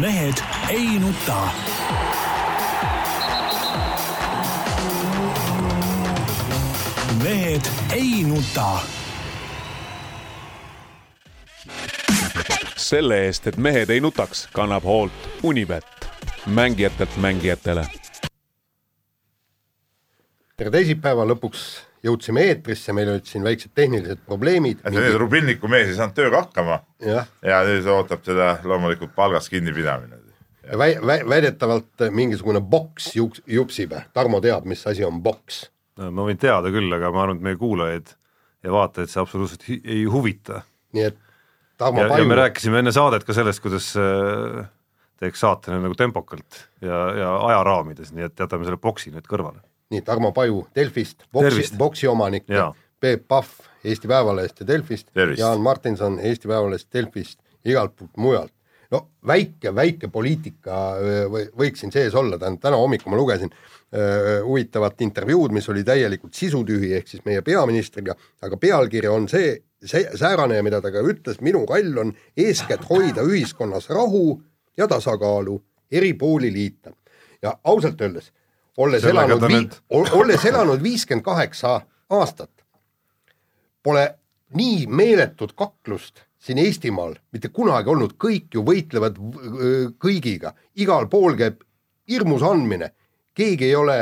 mehed ei nuta. mehed ei nuta. selle eest, et mehed ei nutaks, kannab hoolt Unibet, mängijatelt mängijatele. Tere teisipäeva, lõpuks jõudsime eetrisse, meil olid siin väiksed tehnilised probleemid. see Rubinniku mees ei saanud tööga hakkama jah, ja nüüd ootab teda loomulikult palgast kinnipidamine. ja väi-, väi-, väidetavalt mingisugune boks juks-, jupsib, Tarmo teab, mis asi on boks. no ma võin teada küll, aga ma arvan, et meie kuulajaid ja vaatajaid see absoluutselt ei huvita. nii et Tarmo ja, ja Paju me rääkisime enne saadet ka sellest, kuidas äh, teeks saate nagu tempokalt ja, ja ajaraamides, nii et jätame selle boksi nüüd kõrvale. Nii Tarmo Paju Delfist, boksi boksi omanik. Peep Pahv Eesti Päevalehest ja Delfist. Jaan Martinson Eesti Päevalehest, Delfist, igalt poolt mujalt. no väike, väike poliitika või võiks siin sees olla, tähendab täna hommikul ma lugesin öö, huvitavat intervjuud, mis oli täielikult sisutühi, ehk siis meie peaministriga, aga pealkiri on see, see säärane, mida ta ka ütles, minu kall on eeskätt hoida ühiskonnas rahu ja tasakaalu, eri pooli liita. ja ausalt öeldes, olles Sellega elanud vii- olles elanud viiskümmend kaheksa aastat, pole nii meeletut kaklust siin Eestimaal mitte kunagi olnud, kõik ju võitlevad kõigiga, igal pool käib hirmus andmine, keegi ei ole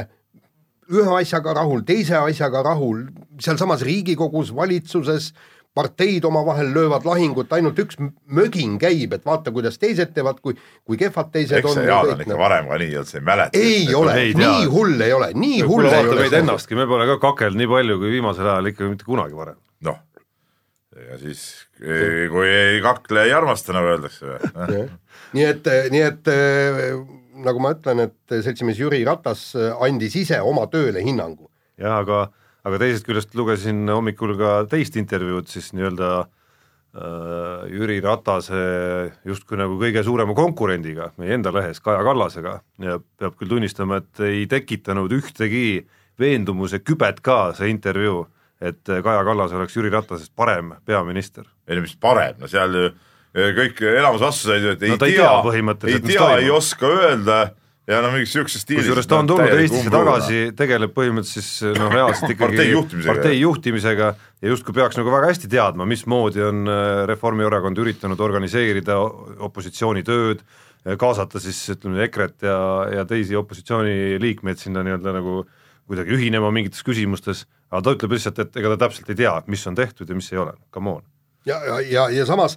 ühe asjaga rahul, teise asjaga rahul, sealsamas Riigikogus, valitsuses, parteid omavahel löövad lahingut, ainult üks mögin käib, et vaata, kuidas teised teevad, kui, kui kehvad teised eks on. see Jaan on ikka varem ka nii olnud, sa ei mäleta. ei ole, nii hull ei ole, nii hull ei vaata ole. meid ennastki, me pole ka kakelnud nii palju kui viimasel ajal ikka mitte kunagi varem. noh, ja siis kui ei kakle, ei armasta, nagu öeldakse või nii et, nii et nagu ma ütlen, et seltsimees Jüri Ratas andis ise oma tööle hinnangu. jah, aga, aga teisest küljest lugesin hommikul ka teist intervjuud siis nii-öelda äh, Jüri Ratase justkui nagu kõige suurema konkurendiga meie enda lehes, Kaja Kallasega. Ja peab küll tunnistama, et ei tekitanud ühtegi veendumuse kübet ka see intervjuu, et Kaja Kallas oleks Jüri Ratasest parem peaminister. ei no mis parem, no seal ju eh, kõik enamus vastuseid ju, et ei No ta ei tea, tea ei põhimõtteliselt, mis tea, ei oska öelda ja no mingis siukses stiilis. kusjuures ta on tulnud Eestisse tagasi, tegeleb põhimõtteliselt siis noh, reaalselt ikkagi Partei juhtimisega. partei juhtimisega ja justkui peaks nagu väga hästi teadma, mismoodi on äh, Reformierakond üritanud organiseerida opositsiooni tööd, kaasata siis ütleme EKRE-t ja, ja teisi opositsiooniliikmeid sinna nii-öelda nagu kuidagi ühinema mingites küsimustes, aga ta ütleb lihtsalt, et ega ta täpselt ei tea, mis on tehtud ja mis ei ole, come on. ja, ja, ja, ja samas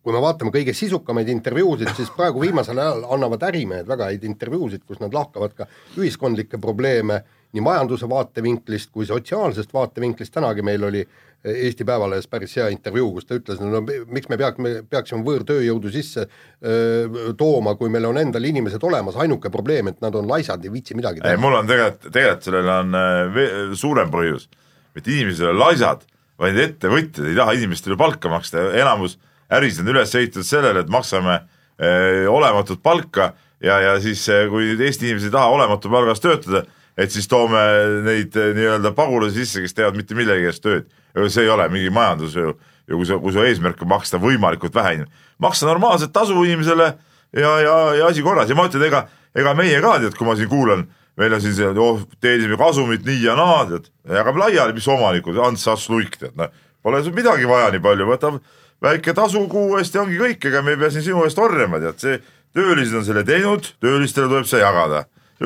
kui me vaatame kõige sisukamaid intervjuusid, siis praegu viimasel ajal annavad ärimehed väga häid intervjuusid, kus nad lahkavad ka ühiskondlikke probleeme nii majanduse vaatevinklist kui sotsiaalsest vaatevinklist, tänagi meil oli Eesti Päevalehes päris hea intervjuu, kus ta ütles, no miks me peaksime, peaksime võõrtööjõudu sisse öö, tooma, kui meil on endal inimesed olemas, ainuke probleem, et nad on laisad, ei viitsi midagi ei, teha. mul on tegelikult, tegelikult sellel on äh, suurem põhjus. mitte inimesed ei ole laisad, vaid ettevõtjad ei taha inimestele palka maksta enamus ärisid on üles ehitatud sellele, et maksame äh, olematut palka ja, ja siis äh, kui nüüd Eesti inimesed ei taha olematu palga eest töötada, et siis toome neid äh, nii-öelda pagulasi sisse, kes teevad mitte millegi eest tööd. see ei ole mingi majandus ju, ja kui sa, kui su eesmärk on maksta võimalikult vähe, maksta normaalset tasu inimesele ja, ja, ja asi korras ja ma ütlen, ega, ega meie ka tead, kui ma siin kuulan, meil on siin see, oh, teenisime kasumit nii ja naa, tead, jagame laiali, mis omanikud, Ants Ass Luik, tead, noh, pole sul midagi vaja nii palju, võtab väike tasu kuu eest ja ongi kõik, ega me ei pea siin sinu eest orjama, tead, see, töölised on selle teinud, töölistele tuleb see jagada.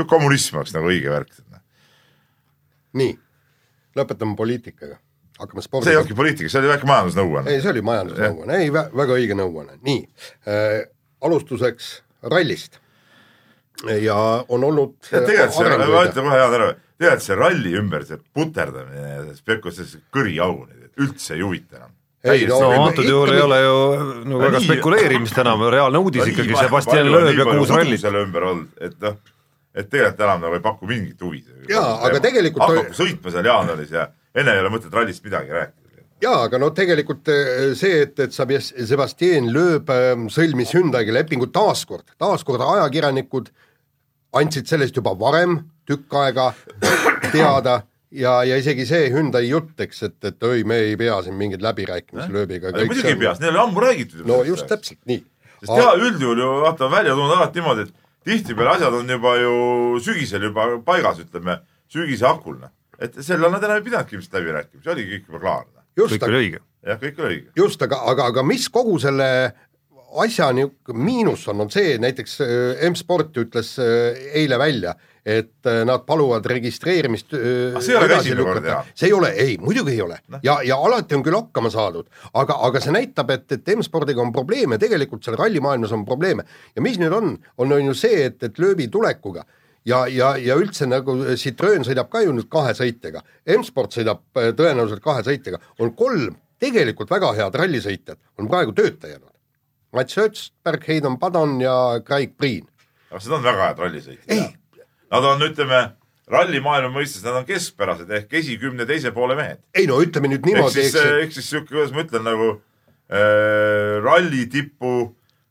kommunism oleks nagu õige värk. nii, lõpetame poliitikaga, hakkame see ei spordiga olnudki poliitika, see oli väike majandusnõuanne. ei, see oli majandusnõuanne, ei vä väga õige nõuanne, nii äh, alustuseks rallist. Ja on olnud Ja tegelikult see, ma ütlen kohe head ära, tegelikult see ralli ümber see puterdamine ja see spekulatsioon, see kõriaugud, üldse ei huvita enam. Ei, no- antud juhul ei ole ju nagu väga spekuleerimist enam, reaalne uudis ikkagi, Sebastian Loeb ja kuus rallit. selle ümber olnud, et noh, et tegelikult enam nagu ei paku mingit huvi. Jaa, aga tegelikult hakkab sõitma seal jaanuaris ja enne ei ole mõtet rallist midagi rääkida. jaa, aga no tegelikult eh, see, et, et Sebastian Loeb eh, sõlmis Hyundai'ga lepingu taaskord, taaskord ajakirjanikud andsid sellest juba varem tükk aega teada ja, ja isegi see Hyundai jutt, eks, et, et oi, me ei pea siin mingeid läbirääkimisi Loebiga. muidugi ei pea, neil oli ammu räägitud. no just. täpselt nii. sest tema üldjuhul ju vaata on välja tulnud alati niimoodi, et tihtipeale asjad on juba ju sügisel juba paigas, ütleme, sügise hakul, noh. et sellal nad enam ei pidanudki ilmselt läbi rääkima, see oligi kõik juba klaar. just, kõik oli õige. jah, kõik oli õige. just, aga, aga, aga mis kogu selle asja niisugune miinus on, on see, näiteks äh, M-Sport ütles äh, eile välja, et äh, nad paluvad registreerimist äh, see ei ole ka esimene kord, jaa. see ei ole, ei, muidugi ei ole ja, ja alati on küll hakkama saadud, aga, aga see näitab, et, et M-spordiga on probleeme, tegelikult seal rallimaailmas on probleeme ja mis nüüd on, on, on ju see, et, et lööbi tulekuga ja, ja, ja üldse nagu Citroen sõidab ka ju nüüd kahe sõitjaga, M-sport sõidab äh, tõenäoliselt kahe sõitjaga, on kolm tegelikult väga head rallisõitjat on praegu tööta jäänud. Mats Ötsberg, Heidon Padon ja Craig Priin. aga seda on väga head rallisõitjad Ei.. Nad on, ütleme, rallimaailma mõistes nad on keskpärased ehk esikümne teise poole mehed. ei no ütleme nüüd ehk niimoodi, siis, eks, ehk siis sihuke, kuidas ma ütlen, nagu äh, ralli tipu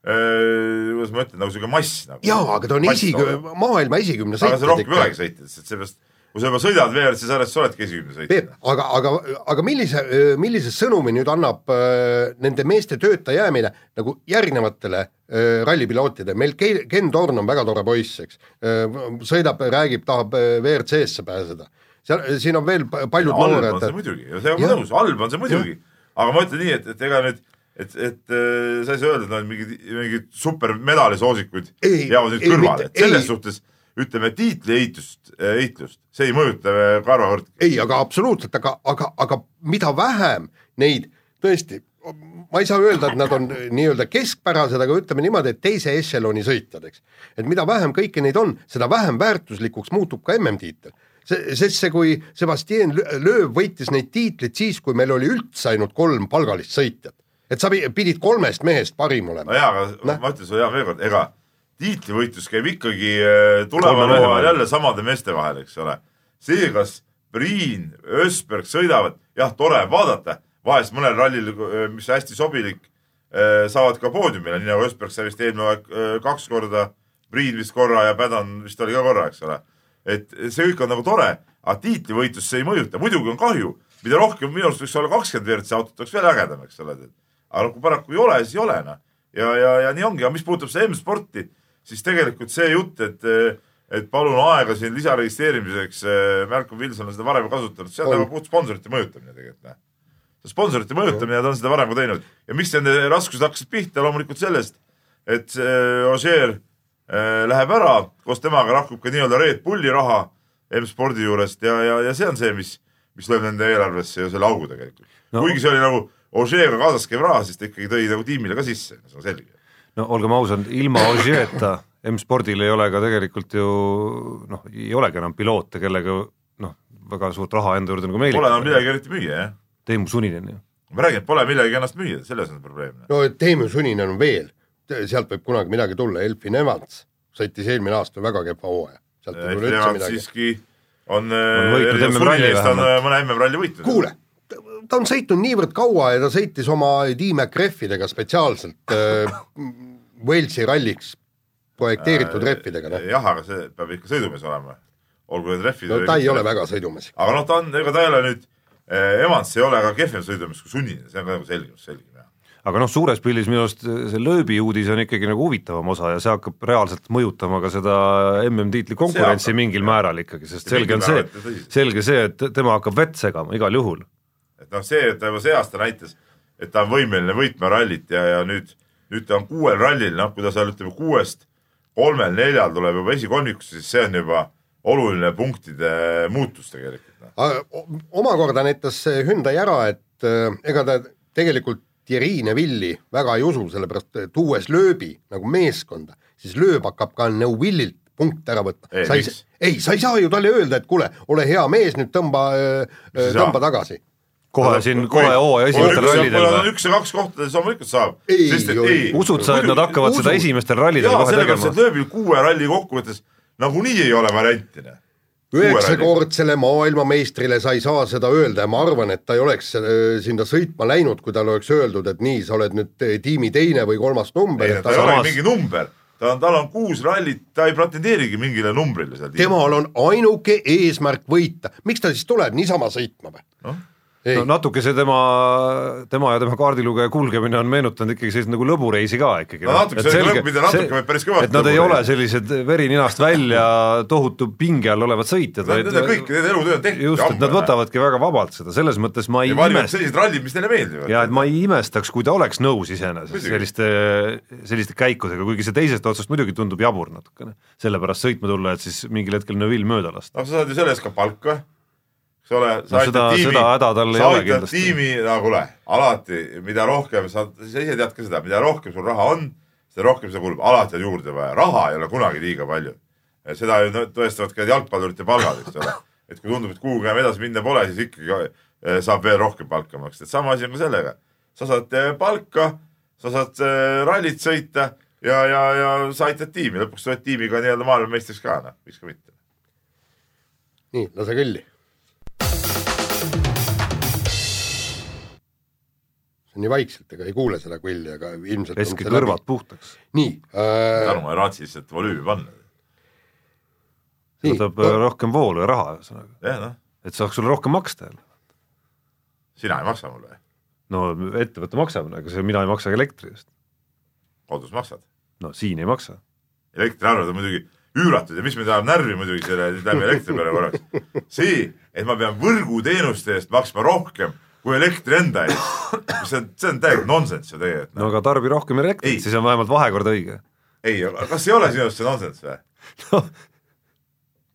äh,, kuidas ma ütlen, nagu sihuke mass nagu. jaa, aga ta on esikü-, maailma esikümne aga see sõitja rohkem ei olegi sõitjad, sest seepärast, kui sa juba sõidad WRC sarjas, sa oledki esikümne Peep sõitja., aga, aga, aga millise, millise sõnumi nüüd annab äh, nende meeste tööta jäämine nagu järgnevatele äh, rallipilootidele, meil Ke- Ken Torn on väga tore poiss, eks äh,, sõidab, räägib, tahab WRC-sse pääseda. seal, siin on veel pa- paljud halb on noored see, muidugi, see on nõus, halb on see muidugi. aga ma ütlen nii, et, et ega nüüd, et, et äh, sa ei saa öelda, et nad mingid, mingid supermedali soosikuid Ei, jäävad nüüd kõrvale, et selles ei. suhtes ütleme, tiitliehitust, eitlust, see ei mõjuta äh, karvavõrdki. ei, aga absoluutselt, aga, aga, aga mida vähem neid tõesti, ma ei saa öelda, et nad on nii-öelda keskpärased, aga ütleme niimoodi, et teise ešeloni sõitjad, eks. et mida vähem kõiki neid on, seda vähem väärtuslikuks muutub ka MM-tiitel. see, sest see, kui Sebastian Lö- Loeb võitis neid tiitleid siis, kui meil oli üldse ainult kolm palgalist sõitjat. et sa pi- pidid kolmest mehest parim olema no. jaa, aga Noh. ma ütlen sulle hea veel kord, ega tiitlivõitlus käib ikkagi äh, mehe hooajal vahel. jälle samade meeste vahel, eks ole. see, kas Priin, Ösberg sõidavad, jah, tore vaadata, vahest mõnel rallil, mis hästi sobilik, saavad ka poodiumile, nii nagu Ösberg sai vist eelmine aeg äh, kaks korda, Priin vist korra ja Pädan vist oli ka korra, eks ole. et see kõik on nagu tore, aga tiitlivõitlus see ei mõjuta, muidugi on kahju, mida rohkem minu arust võiks olla kakskümmend WRC autot, oleks veel ägedam, eks ole. aga kui paraku ei ole, siis ei ole noh. ja, ja, ja nii ongi, aga mis puudutab seda M-sporti, siis tegelikult see jutt, et et palun aega siin lisaregistreerimiseks, Malcolm Wilson on seda varem kasutanud, see on nagu puht sponsorite mõjutamine tegelikult noh. sponsorite mõjutamine ja ta on seda varem ka teinud ja miks nende raskused hakkasid pihta, loomulikult sellest, et see Ožeer äh, läheb ära, koos temaga lahkub ka nii-öelda Red Bulli raha M-spordi juurest ja, ja, ja see on see, mis, mis lööb nende eelarvesse ju selle augu tegelikult no.. kuigi see oli nagu Ožeega kaasas käiv raha, siis ta ikkagi tõi nagu tiimile ka sisse, see on selge. No olgem ausad, ilma Ožeeta M-spordil ei ole ka tegelikult ju noh, ei olegi enam piloote, kellega noh, väga suurt raha enda juurde nagu Pole enam midagi eriti müüa, jah. Teemu Suninen ju. ma räägin, et pole millegi ennast müüa, selles on probleem. no Teemu Suninen on veel, sealt võib kunagi midagi tulla, Elfin Evans sõitis eelmine aasta väga kehva hooaja, sealt ei tule üldse Nemad midagi. siiski on, on eest on vähemalt. mõne MM-ralli võitnud. kuule, ta on sõitnud niivõrd kaua ja ta sõitis oma D-McReffidega spetsiaalselt äh, Walesi ralliks projekteeritud rehvidega, noh. jah, aga see peab ikka sõidumees olema. olgu need rehvid no ta ei ole väga sõidumees. aga noh, ta on, ega ta ei ole nüüd, Evans ei ole ka kehvem sõidumees kui Sunninen, see on ka nagu selge, selge. aga noh, suures pildis minu arust see lööbi uudis on ikkagi nagu huvitavam osa ja see hakkab reaalselt mõjutama ka seda MM-tiitli konkurentsi mingil määral ikkagi, sest selge on see selge see, et tema hakkab vett segama igal juhul. Et noh, see, et ta juba see aasta näitas, et ta on võimeline võitma rallit ja, ja nüüd, nüüd ta on kuuel rallil, noh, kui ta seal ütleme kuuest kolmel-neljal tuleb juba esikolmikusse, siis see on juba oluline punktide muutus tegelikult. noh. omakorda näitas see Hyundai ära, et äh, ega ta tegelikult Thierry Neville'i väga ei usu, sellepärast et tuues lööbi nagu meeskonda, siis lööb hakkab ka Neuvillilt punkte ära võtma Ei,. sa ei ei, sa ei saa ju talle öelda, et kuule, ole hea mees, nüüd tõmba, saa? tõmba tagasi. Kohe siin, kohe hooaja esimestel rallidel või? üks ja kaks kohta, siis loomulikult saab. Ei, usud sa, et nad hakkavad seda esimestel rallidel kohe tegema et? lööbil kuue ralli kokkuvõttes nagunii ei ole varianti. üheksakordsele maailmameistrile sa ei saa seda öelda ja ma arvan, et ta ei oleks äh, sinna sõitma läinud, kui talle oleks öeldud, et nii, sa oled nüüd äh, tiimi teine või kolmas number, ei, et ta ei samas- mingi number, ta on, tal on kuus rallit, ta ei pretendeerigi mingile numbrile seal. temal on ainuke eesmärk võita, miks ta siis tuleb niisama sõitma või? noh, Ei. no natuke see tema, tema ja tema kaardilugeja kulgemine on meenutanud ikkagi sellist nagu lõbureisi ka ikkagi. No natuke, see lõbu- mitte natuke, vaid päris kõvasti et nad ei lõbureis. ole sellised veri ninast välja tohutu pinge all olevad sõitjad, Need on kõik, nende elutöö on tehtud just, et nad. võtavadki väga vabalt seda, selles mõttes ma ei ja imesta, sellised rallid, mis neile meeldivad. ja et ma ei imestaks, kui ta oleks nõus iseenesest selliste, selliste käikudega, kuigi see teisest otsast muidugi tundub jabur natukene. sellepärast sõitma tulla, et siis mingil hetkel Neville mööda lasta. noh, sa saad ju selle eest ka palka, eks ole, No sa aitad seda- tiimi, sa aitad kindlasti. tiimi, no kuule, alati, mida rohkem sa, sa ise tead ka seda, mida rohkem sul raha on, seda rohkem seda kulub, alati on juurde vaja, raha ei ole kunagi liiga palju. seda ju tõestavad ka jalgpallurite palgad, eks ole. et kui tundub, et kuhugi enam edasi minna pole, siis ikkagi eh, saab veel rohkem palka maksta, et sama asi on ka sellega. sa saad eh, palka, sa saad eh, rallit sõita ja, ja, ja sa aitad tiimi, lõpuks sa oled tiimiga nii-öelda maailmameistriks ka, noh, miks ka mitte. nii, lase kõlli. See on nii vaikselt, ega ei kuule seda kõlli, aga ilmselt peske kõrvad. puhtaks. nii äh, tänu, ma ei raatsi lihtsalt volüümi panna. Võtab no- rohkem voolu ja raha ühesõnaga, jah, noh, et saaks sulle rohkem maksta jälle. sina ei maksa mulle, no ettevõte maksab, aga see mina ei maksa ka elektri eest. kodus maksad. no siin ei maksa. elektriarved on muidugi üüratud ja mis mind ajab närvi muidugi selle, lähme elektri peale korraks. see, et ma pean võrguteenuste eest maksma rohkem kui elektri enda eest, see on, see on täielik nonsenss ju tegelikult no no.. aga tarbi rohkem elektrit, siis on vähemalt vahekord õige. ei, kas ei ole sinu arust see nonsenss või? noh,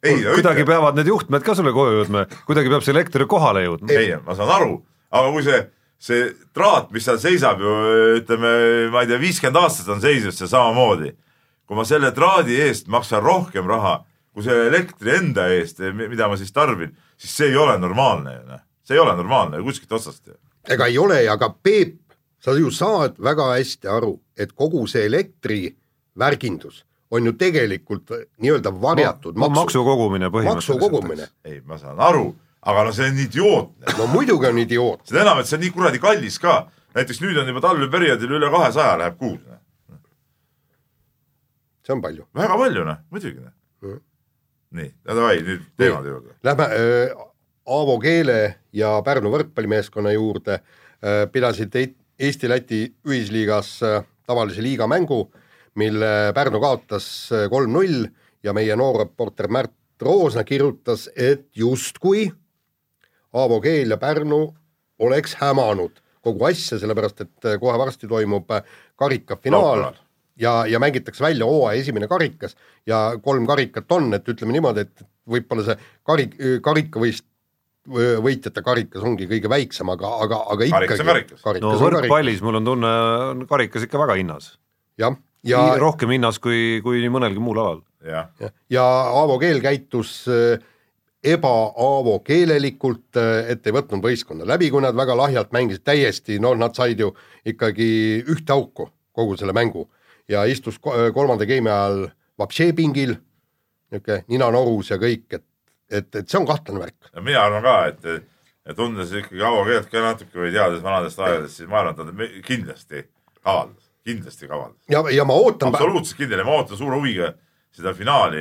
ei, no kuidagi ütle, peavad need juhtmed ka sulle koju jõudma, kuidagi peab see elekter kohale jõudma. ei, ma saan aru, aga kui see, see traat, mis seal seisab ju ütleme, ma ei tea, viiskümmend aastat on seisnud see samamoodi. Kui ma selle traadi eest maksan rohkem raha kui selle elektri enda eest, mida ma siis tarbin, siis see ei ole normaalne ju noh, see ei ole normaalne kuskilt otsast ega ei ole, aga Peep, sa ju saad väga hästi aru, et kogu see elektrivärgindus on ju tegelikult nii-öelda varjatud no, maksu kogumine maksu põhimõtteliselt. kogumine. ei, ma saan aru, aga no see on idiootne. no muidugi on idioot, seda enam, et see on nii kuradi kallis ka. näiteks nüüd on juba talveperioodil üle kahesaja läheb kuus. See on palju. väga palju noh, muidugi noh Mhm.. nii, no davai, nüüd teemade juurde. Lähme äh, Aavo Keele ja Pärnu võrkpallimeeskonna juurde äh,, pidasid Eesti-Läti ühisliigas äh, tavalise liiga mängu, mille Pärnu kaotas äh, kolm-null ja meie noor reporter Märt Roosna kirjutas, et justkui Aavo Keel ja Pärnu oleks hämanud kogu asja, sellepärast et äh, kohe varsti toimub äh, karikafinaal. ja, ja mängitakse välja hooaja esimene karikas ja kolm karikat on, et ütleme niimoodi, et võib-olla see karik, karikavõist, võitjate karikas ongi kõige väiksem, aga, aga, aga Karikas ikkagi on karikas. no võrkpallis mul on tunne, on karikas ikka väga hinnas. jah, ja, ja rohkem hinnas kui, kui nii mõnelgi muul alal. jah, ja, ja Aavo Keel käitus äh, eba-Aavo keelelikult, et ei võtnud võistkonda läbi, kui nad väga lahjalt mängisid, täiesti, no nad said ju ikkagi ühte auku kogu selle mängu ja istus ko- kolmanda game'i ajal vapšee pingil, niisugune nina norus ja kõik, et, et, et see on kahtlane värk. mina arvan ka, et, et tundes ikkagi Aavo keelt ka natuke või teades vanadest aegadest, siis ma arvan, et ta kindlasti kavaldas, kindlasti kavaldas. ja, ja ma ootan absoluutselt kindel ja ma ootan suure huviga seda finaali,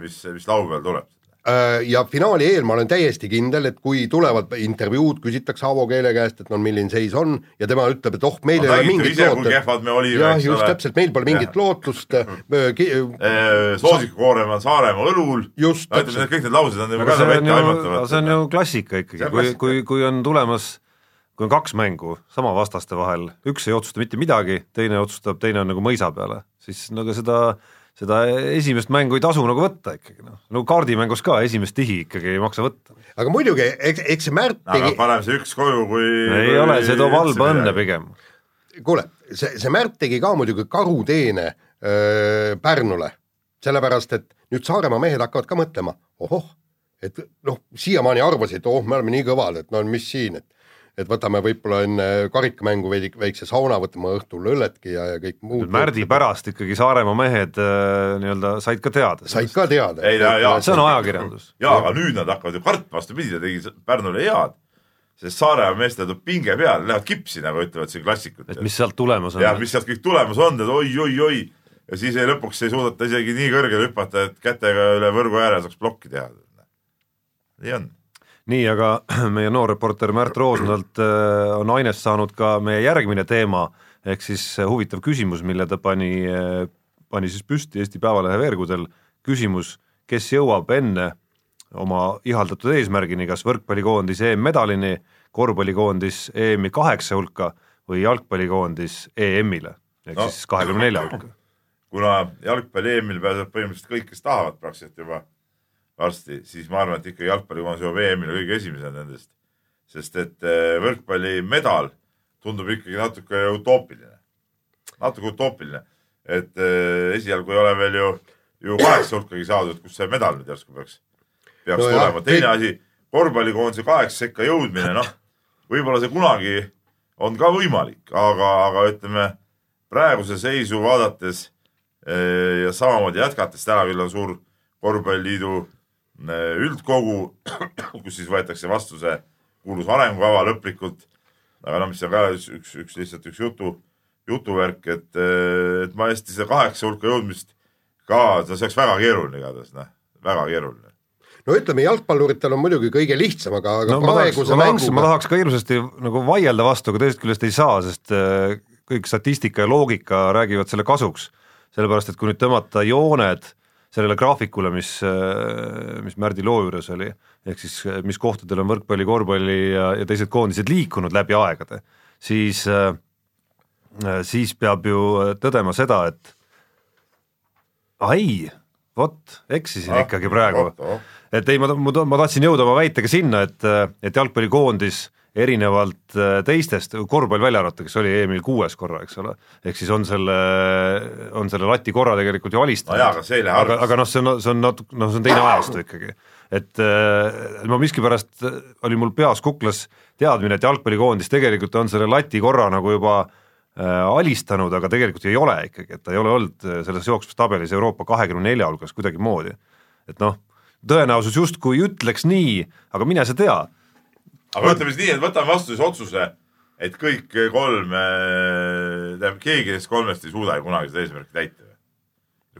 mis, mis laupäeval tuleb. Äh, ja finaali eel ma olen täiesti kindel, et kui tulevad intervjuud, küsitakse Aavo Keele käest, et no milline seis on ja tema ütleb, et oh, meil ei ole mingit lootust. jah, just ole. täpselt, meil pole mingit lootust. soosikukoorem on Saaremaa õlul. Just, no need kõik need laused on juba ka nagu on ju, etteaimatavad. see on ju klassika ikkagi kui, kui, kui on tulemas, kui on kaks mängu sama vastaste vahel, üks ei otsusta mitte midagi, teine otsustab, teine on nagu mõisa peale, siis no aga seda, seda esimest mängu ei tasu nagu võtta ikkagi noh, no kaardimängus ka esimest tihi ikkagi ei maksa võtta. aga muidugi, eks, eks see Märt aga tegi, paneme see üks koju, kui. ei ole, see toob halba õnne. pigem. kuule, see, see Märt tegi ka muidugi karuteene öö, Pärnule, sellepärast et nüüd Saaremaa mehed hakkavad ka mõtlema, ohoh, et noh, siiamaani arvasid, oh, me oleme nii kõvad, et no mis siin, et et võtame võib-olla enne karikamängu veidi väikse sauna, võtame õhtul õlletki ja, ja kõik muud. Märdi pärast ikkagi Saaremaa mehed äh, nii-öelda said ka teada. said ka teada. Ei, ja- ja- see on ajakirjandus. jaa, aga nüüd nad hakkavad ju kartma, vastupidi, ta tegi Pärnule head. sest Saaremaa meestel tuleb pinge peale, lähevad kipsi, nagu ütlevad siin klassikud. et mis sealt tulemas on ja. mis sealt kõik tulemas on, et oi-oi-oi ja siis ei, lõpuks ei suudeta isegi nii kõrgele hüpata, et kätega üle võrgu ääre saaks plokki teha. nii on. Nii, aga meie noor reporter Märt Roosnalt äh, on ainest saanud ka meie järgmine teema, ehk siis huvitav küsimus, mille ta pani, pani siis püsti Eesti Päevalehe veergudel, küsimus, kes jõuab enne oma ihaldatud eesmärgini, kas võrkpallikoondis EM-medalini, korvpallikoondis EM-i kaheksa hulka või jalgpallikoondis EM-ile ehk no. siis kahekümne nelja hulka. kuna jalgpalli EM-il pääsevad põhimõtteliselt kõik, kes tahavad praktiliselt juba varsti, siis ma arvan, et ikkagi jalgpallikoondis jõuab EM-ile kõige esimesena nendest. sest et eh, võrkpallimedal tundub ikkagi natuke utoopiline, natuke utoopiline, et eh, esialgu ei ole veel ju, ju kaheksa hulkagi saadud, kus see medal nüüd järsku peaks, peaks No tulema. teine asi, korvpallikoondise kaheksa sekka jõudmine, noh, võib-olla see kunagi on ka võimalik, aga, aga ütleme praeguse seisu vaadates eh, ja samamoodi jätkates, täna küll on suur korvpalliliidu üldkogu, kus siis võetakse vastu see kuulus arengukava lõplikult. aga noh, mis on ka üks, üks, üks lihtsalt üks jutu, jutuvärk, et, eh, et ma hästi seda kaheksa hulka jõudmist ka, see oleks väga keeruline igatahes, noh, väga keeruline. no ütleme, jalgpalluritel on muidugi kõige lihtsam, aga, aga no ma praeguse ma tahaks, ma mänguga tahaks ka hirmsasti nagu vaielda vastu, aga teisest küljest ei saa, sest äh, kõik statistika ja loogika räägivad selle kasuks. sellepärast, et kui nüüd tõmmata jooned sellele graafikule, mis, mis Märdi loo juures oli, ehk siis mis kohtadel on võrkpalli, korvpalli ja, ja teised koondised liikunud läbi aegade, siis, siis peab ju tõdema seda, et ai, vot, eksisin Ah, ikkagi praegu. oot, oot. Et ei, ma, ma, ma tahtsin jõuda oma väitega sinna, et, et jalgpallikoondis erinevalt äh, teistest, korvpall välja arvata, kes oli EM-il kuues korra, eks ole, ehk siis on selle, on selle lati korra tegelikult ju alistanud. no aga aga, aga noh, see on, see on natuke, noh, see on teine ajastu ikkagi. et äh, ma miskipärast, oli mul peas kuklas teadmine, et jalgpallikoondis tegelikult on selle lati korra nagu juba äh, alistanud, aga tegelikult ei ole ikkagi, et ta ei ole olnud äh, selles jooksvustabelis Euroopa kahekümne nelja hulgas kuidagimoodi. et noh, tõenäosus justkui ütleks nii, aga mine sa tea aga ütleme siis nii, et võtame vastu siis otsuse, et kõik kolm, tähendab keegi neist kolmest ei suuda ju kunagi seda eesmärki täita.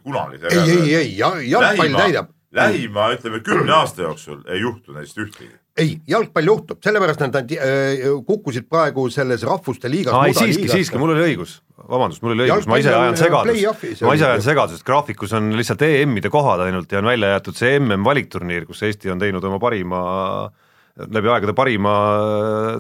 kunagi. ei, ei, ei, jalgpall täidab. lähima, ütleme kümne aasta jooksul ei juhtu neist ühtegi. Ei, jalgpall juhtub, sellepärast nad, nad äh, kukkusid praegu selles rahvuste liigas. aa ei siiski, siiski, mul oli õigus, vabandust, mul oli õigus, ma ise ajan äh, segadust, ma ise ajan segadust, graafikus on lihtsalt EM-ide kohad ainult ja on välja jäetud see MM valikturniir, kus Eesti on teinud oma parima, läbi aegade parima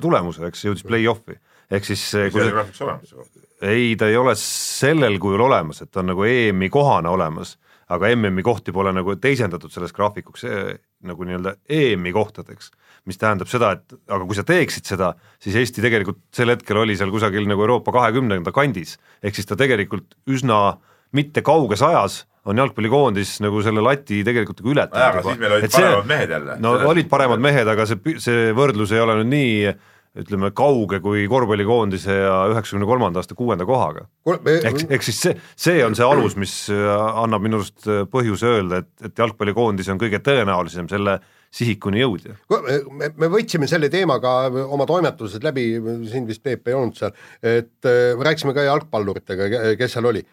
tulemuse, eks, jõudis play-off'i. ehk siis see kui see, graafikus olemas? Ei, ta ei ole sellel kujul olemas, et ta on nagu EM-i kohana olemas, aga MM-i kohti pole nagu teisendatud selles graafikuks eh, nagu nii-öelda EM-i kohtadeks, mis tähendab seda, et aga kui sa teeksid seda, siis Eesti tegelikult sel hetkel oli seal kusagil nagu Euroopa kahekümnenda kandis, ehk siis ta tegelikult üsna mitte kauges ajas on jalgpallikoondis nagu selle lati tegelikult nagu ületanud aga siis meil olid Et see- paremad mehed jälle. no Selles- olid paremad mehed, aga see, see võrdlus ei ole nüüd nii ütleme, kauge kui korvpallikoondise ja üheksakümne kolmanda aasta kuuenda kohaga ehk, ehk siis see, see on see alus, mis äh, annab minu arust äh, põhjuse öelda, et, et jalgpallikoondis on kõige tõenäolisem selle sihikuni jõudja. me, me võtsime selle teemaga oma toimetused läbi, siin vist Peep ei olnud seal, et äh, rääkisime ka jalgpalluritega, kes seal oli.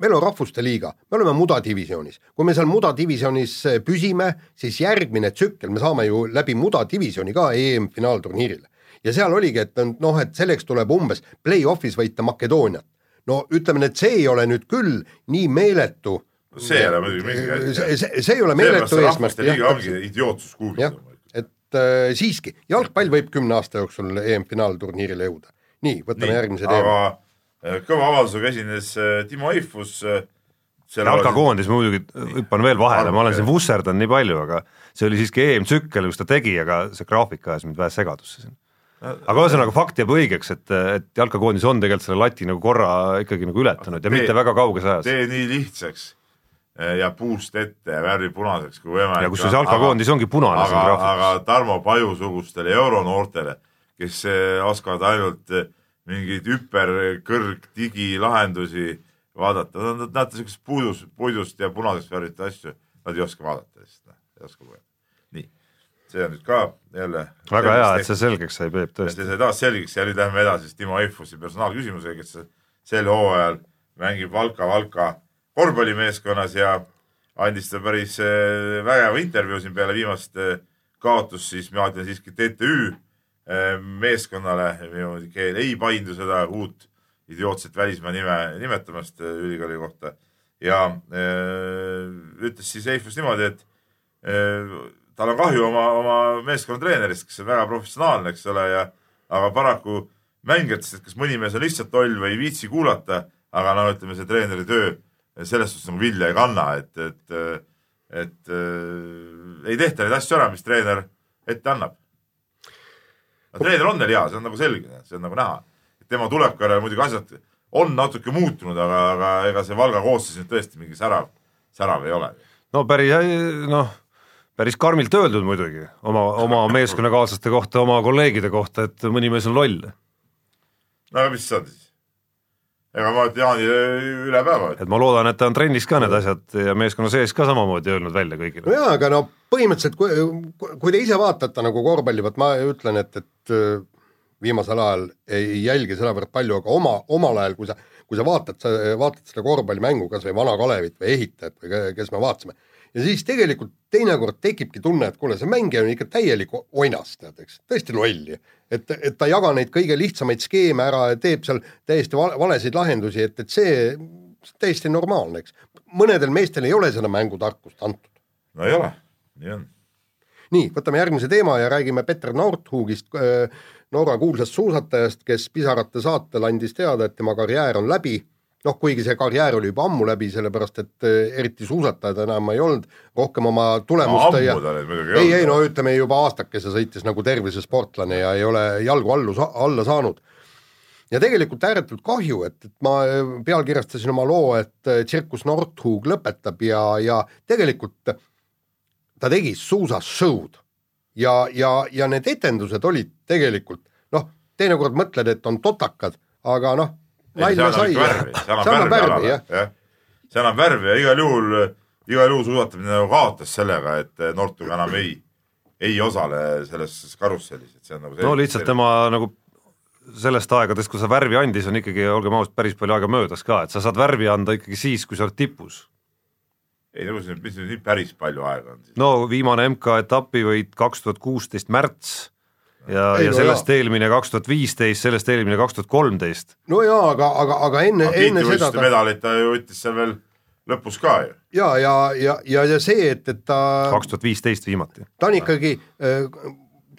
meil on Rahvuste Liiga, me oleme mudadivisjonis, kui me seal mudadivisjonis äh, püsime, siis järgmine tsükkel, me saame ju läbi mudadivisjoni ka EM-finaalturniirile. Ja seal oligi, et noh, et selleks tuleb umbes play-off'is võita Makedooniat. no ütleme, et see ei ole nüüd küll nii meeletu see ei ole muidugi mingi see, see, see ei ole meeletu eesmärk. idiootsus jah, et äh, siiski, jalgpall võib kümne aasta jooksul EM-finaalturniirile jõuda. nii, võtame järgmise teema. aga äh, kõva avaldusega esines äh, Timo Eifus. jalkakoondis ma muidugi hüppan veel vahele, ma olen siin vusserdanud nii palju, aga see oli siiski EM-tsükkel, kus ta tegi, aga see graafik ajas mind vähe segadusse siin. Aga ühesõnaga fakt jääb õigeks, et, et jalkakoondis on tegelikult selle lati nagu korra ikkagi nagu ületanud ja Tee- mitte väga kauges ajas. tee nii lihtsaks äh, ja puust ette ja värvi punaseks kui võimalik. ja kusjuures jalkakoondis ongi punane siin aga, graafikus. aga Tarmo Paju sugustele euronoortele, kes äh, oskavad ainult äh, mingeid hüperkõrg digilahendusi vaadata, nad näete siukest puidust, puidust ja punasest värvitud asju, nad ei oska vaadata lihtsalt, ei oska lugeda. See on nüüd ka jälle. väga hea, et see selgeks sai, Peep, see tõesti. sai taas selgeks ja nüüd lähme edasi siis Timo Eifusi personaalküsimusega, kes sel hooajal mängib Valka Valka korvpallimeeskonnas ja andis ta päris äh, vägeva intervjuu siin peale viimast äh, kaotus siis ma ütlen siiski TTÜ eh, meeskonnale, minu keel ei paindu seda uut idiootset välismaa nime nimetamast ülikooli kohta. ja öö, ütles siis Eifus niimoodi, et öö, tal on kahju oma, oma meeskonna treenerist, kes on väga professionaalne, eks ole, ja aga paraku mängijatest, et kas mõni mees on lihtsalt loll või ei viitsi kuulata, aga no ütleme, see treeneri töö selles suhtes nagu vilja ei kanna, et, et, et äh, ei tehta neid asju ära, mis treener ette annab. no treener on neil hea, see on nagu selge, see on nagu näha. tema tuleku järel muidugi asjad on natuke muutunud, aga, aga ega see Valga koosseis nüüd tõesti mingi särav, särav ei ole. no päris noh, päris karmilt öeldud muidugi oma, oma meeskonnakaaslaste kohta, oma kolleegide kohta, et mõni mees on loll. no aga mis sa siis? ega ma Jaanile üle päeva et ma loodan, et ta on trennis ka need asjad ja meeskonna sees ka samamoodi öelnud välja kõigile. no jaa, aga no põhimõtteliselt kui, kui te ise vaatate nagu korvpalli, vot ma ütlen, et, et äh, viimasel ajal ei jälgi sedavõrd palju, aga oma, omal ajal, kui sa, kui sa vaatad, sa vaatad seda korvpallimängu, kas või Vana Kalevit või Ehitajat või kes me vaatasime, ja siis tegelikult teinekord tekibki tunne, et kuule, see mängija on ikka täielik oinas, tead, eks, tõesti loll. et, et ta ei jaga neid kõige lihtsamaid skeeme ära ja teeb seal täiesti valesid lahendusi, et, et see täiesti normaalne, eks. mõnedel meestel ei ole seda mängutarkust antud. no ei ole, nii on. nii, võtame järgmise teema ja räägime Peter Nordhugist, äh, Norra kuulsast suusatajast, kes Pisarate saatel andis teada, et tema karjäär on läbi noh, kuigi see karjäär oli juba ammu läbi, sellepärast et eh, eriti suusatajad enam ei olnud, rohkem oma tulemust no, ja ei, ei no ütleme juba aastakese sõitis nagu tervise sportlane ja ei ole jalgu allu, alla saanud. ja tegelikult ääretult kahju, et, et ma eh, pealkirjastasin oma loo, et eh, tsirkus Nordhug lõpetab ja, ja tegelikult ta tegi suusas show'd ja, ja, ja need etendused olid tegelikult noh, teinekord mõtled, et on totakad, aga noh, nalja sai. see annab värvi, jah. see annab värvi ja igal juhul, igal juhul suusatamine nagu kaotas sellega, et Nortug enam ei, ei osale selles karussellis, et see on nagu no lihtsalt tema nagu sellest aegadest, kui sa värvi andis, on ikkagi, olgem ausad, päris palju aega möödas ka, et sa saad värvi anda ikkagi siis, kui sa oled tipus. ei no mis nüüd päris palju aega on siis? no viimane MK-etapivõit kaks tuhat kuusteist märts ja, ja sellest jah. eelmine kaks tuhat viisteist, sellest eelmine kaks tuhat kolmteist. no jaa, aga, aga, aga enne, enne seda ta... medalit ta ju võttis seal veel lõpus ka ju. ja, ja, ja, ja, ja see, et, et ta kaks tuhat viisteist viimati. ta on ikkagi äh,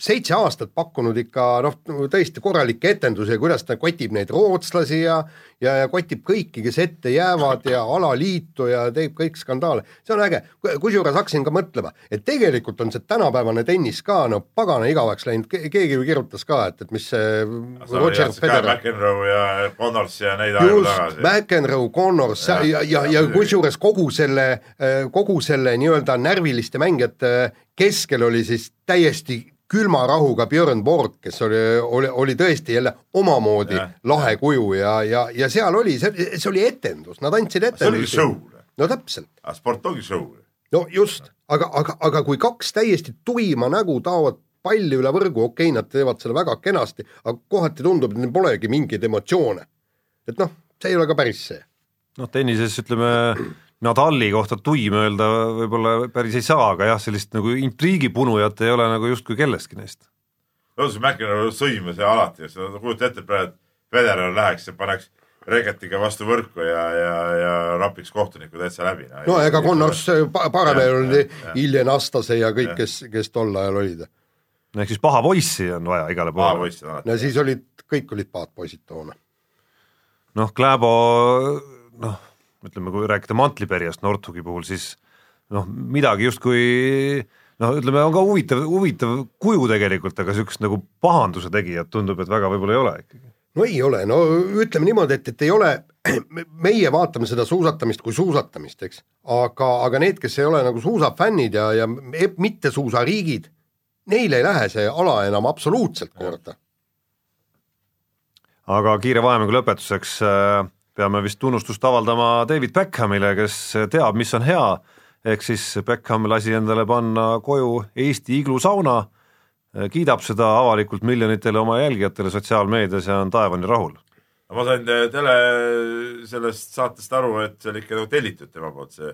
seitse aastat pakkunud ikka noh, tõesti korralikke etendusi, kuidas ta kotib neid rootslasi ja ja, ja kotib kõiki, kes ette jäävad ja alaliitu ja teeb kõik skandaale, see on äge. kusjuures hakkasin ka mõtlema, et tegelikult on see tänapäevane tennis ka no pagana igavaks läinud, keegi ju kirjutas ka, et, et mis see Roger Federer. McEnroe ja Connors ja neid aegu tagasi. McEnroe, Connors ja, ja, ja, ja kusjuures kogu selle, kogu selle nii-öelda närviliste mängijate keskel oli siis täiesti külma rahuga Björn Borg, kes oli, oli, oli tõesti jälle omamoodi ja, lahe kuju ja, ja, ja seal oli, see, see oli etendus, nad andsid etendusi. see oli show. no täpselt. sport ongi show. no just, aga, aga, aga kui kaks täiesti tuima nägu taovad palli üle võrgu, okei okay,, nad teevad seda väga kenasti, aga kohati tundub, et neil polegi mingeid emotsioone. et noh, see ei ole ka päris see. noh, tennises ütleme Nadali kohta tuim öelda võib-olla päris ei saa, aga jah, sellist nagu intriigipunujat ei ole nagu justkui kellestki neist. no see McEnroe sõimas ja alati, sa kujutad ette praegu, et Federer läheks ja paneks reketiga vastu võrku ja, ja, ja rapiks kohtuniku täitsa läbi. no ega Connors paremini oli Ilja Nastase ja kõik, kes, kes tol ajal olid. no ehk siis paha poissi on vaja igale poole. no siis olid, kõik olid pahad poisid toona. noh, Kläbo noh ütleme, kui rääkida mantliperjast Nordhugi puhul, siis noh, midagi justkui noh, ütleme, on ka huvitav, huvitav kuju tegelikult, aga niisugust nagu pahanduse tegijat tundub, et väga võib-olla ei ole ikkagi. no ei ole, no ütleme niimoodi, et, et ei ole, meie vaatame seda suusatamist kui suusatamist, eks, aga, aga need, kes ei ole nagu suusafännid ja, ja mitte suusariigid, neile ei lähe see ala enam absoluutselt korda. aga kiire vahemängu lõpetuseks äh peame vist tunnustust avaldama David Beckhamile, kes teab, mis on hea, ehk siis Beckham lasi endale panna koju Eesti iglusauna, kiidab seda avalikult miljonitele oma jälgijatele sotsiaalmeedias ja on taevani rahul. ma sain tele sellest saatest aru, et see oli ikka nagu tellitud tema poolt see,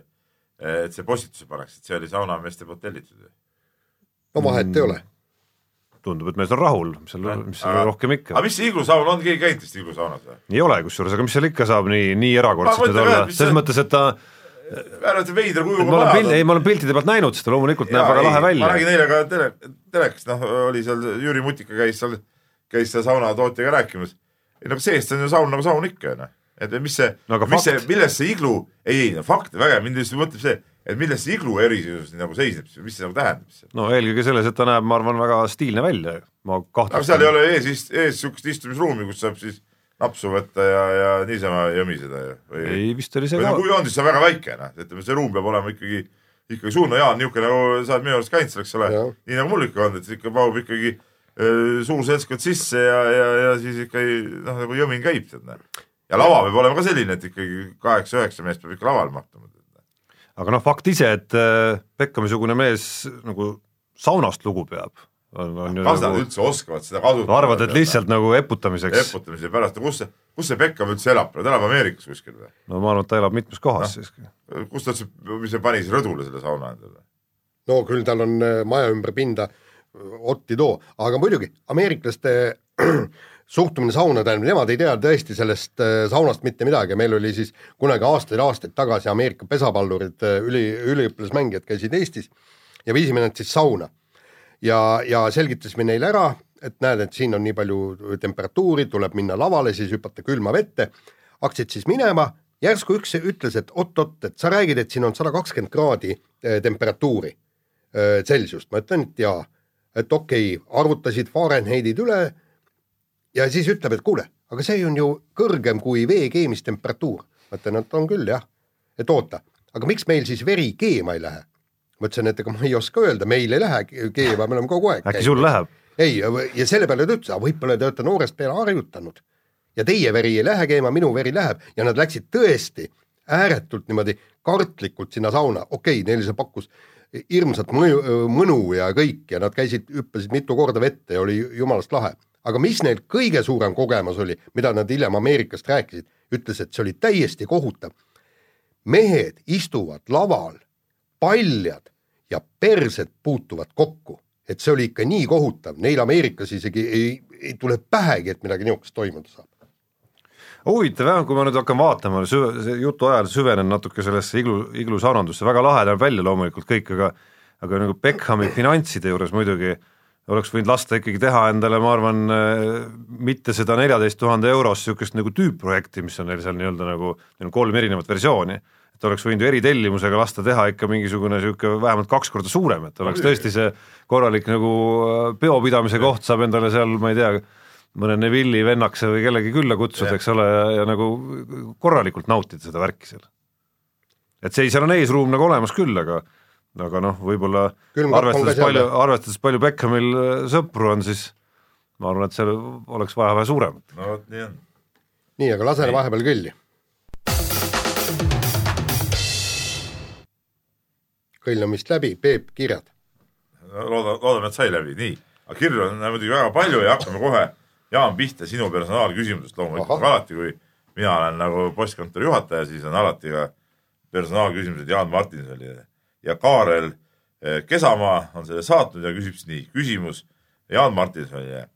et see postituse paneks, et see oli saunameeste poolt tellitud no vahet ei ole. tundub, et mees on rahul, mis seal, mis seal rohkem ikka aga. mis see iglusaun on, keegi käinud vist iglusaunas või? ei ole kusjuures, aga mis seal ikka saab nii, nii erakordselt Ma nüüd olla selles see- mõttes, et ta, ääretult veidra ma kujuga pilt, ei ma olen piltide pealt näinud seda, loomulikult näeb väga lahe ma välja. nägin eile ka tele, telekast, noh, oli seal Jüri Mutika käis seal, käis seal saunatootjaga rääkimas. ei no seest on ju saun nagu saun ikka, noh. et mis see No mis see fakt., milles see iglu, ei, ei no fakt, vägev, mind lihtsalt mõtleb see, et milles see iglu erisus nagu seisneb, mis see nagu tähendab. no eelkõige selles, et ta näeb, ma arvan, väga stiilne välja, ma aga seal ei kahtlustan. ole ees, ees niisugust istumisruumi, kus saab siis napsu võtta ja, ja niisama jõmiseda ja või ei, vist oli see või ka no kui on, siis see on väga väike, noh, ütleme, see ruum peab olema ikkagi, ikkagi suur, no Jaan, niisugune nagu sa oled minu arust käinud seal, eks ole nii nagu mul ikka on, et ikka mahub ikkagi öö, suur seltskond sisse ja, ja, ja siis ikka ei- noh, nagu jõmin käib sealt, noh. ja lava peab olema ka selline, et ikkagi kaheksa-üheksa meest peab ikka lavale mahtuma. Aga noh, fakt ise, et äh, Beckami-sugune mees nagu saunast lugu peab, kas nad nagu, üldse oskavad seda kasutada? arvad, et lihtsalt nagu eputamiseks, eputamise pärast, kus see, kus see Beckham üldse elab, ta elab Ameerikas kuskil või? no ma arvan, et ta elab mitmes kohas Noh. siiski. kus ta üldse, mis see pani siis rõdule selle sauna endale? no küll tal on äh, maja ümber pinda otti too, aga muidugi ameeriklaste suhtumine sauna, tähendab, nemad ei tea tõesti sellest äh, saunast mitte midagi. Meil oli siis kunagi aastaid-aastaid tagasi Ameerika pesapallurid, üli, üliõpilasmängijad käisid Eestis ja viisime nad siis sauna. ja, ja selgitasime neile ära, et näed, et siin on nii palju temperatuuri, tuleb minna lavale, siis hüpata külma vette, hakkasid siis minema, järsku üks ütles, et oot-oot, et sa räägid, et siin on sada kakskümmend kraadi eh, temperatuuri Celsiust, ma ütlen, et jaa, et okei okay,, arvutasid Fahrenheidid üle ja siis ütleb, et kuule, aga see on ju kõrgem kui vee keemistemperatuur. ma ütlen, et on küll jah, et oota, aga miks meil siis veri keema ei lähe? ma ütlesin, et ega ma ei oska öelda, meil ei lähe keema, me oleme kogu aeg äkki sul läheb? ei, ja selle peale ta ütles, aga võib-olla te olete noorest peale harjutanud ja teie veri ei lähe keema, minu veri läheb ja nad läksid tõesti ääretult niimoodi kartlikult sinna sauna, okei okay,, neile see pakkus hirmsat mõju, mõnu ja kõik ja nad käisid, hüppasid mitu korda vette ja oli jumalast lahe. Aga mis neil kõige suurem kogemus oli, mida nad hiljem Ameerikast rääkisid, ütles, et see oli täiesti kohutav. mehed istuvad laval, paljad ja persed puutuvad kokku, et see oli ikka nii kohutav, neil Ameerikas isegi ei, ei tule pähegi, et midagi niisugust toimuda saab. huvitav jah, kui ma nüüd hakkan vaatama, jutu ajal süvenen natuke sellesse iglu, iglusaunandusse, väga lahe näeb välja loomulikult kõik, aga aga nagu Beckhami finantside juures muidugi oleks võinud lasta ikkagi teha endale, ma arvan, mitte seda neljateist tuhande eurost niisugust nagu tüüpprojekti, mis on neil seal nii-öelda nagu, neil on kolm erinevat versiooni, et oleks võinud ju eritellimusega lasta teha ikka mingisugune niisugune vähemalt kaks korda suurem, et oleks tõesti see korralik nagu peopidamise koht, saab endale seal, ma ei tea, mõne Neville'i vennakese või kellegi külla kutsuda, eks ole, ja, ja nagu korralikult nautida seda värki seal. et see, seal on eesruum nagu olemas küll, aga aga noh, võib-olla arvestades palju arvestades palju Beckhamil äh, sõpru on, siis ma arvan, et seal oleks vaja vähe suuremat. no vot nii on. nii, aga lase vahepeal kõlli. kõll on vist läbi, Peep, kirjad. loodan, loodame, et sai läbi, nii. aga kirju on muidugi väga palju ja hakkame kohe, Jaan, pihta sinu personaalküsimusest loomulikult, alati, kui mina olen nagu postkontori juhataja, siis on alati ka personaalküsimused Jaan Martinsonile ja Kaarel eh, Kesamaa on selle saatnud ja küsib siis nii, küsimus Jaan Martinsonile.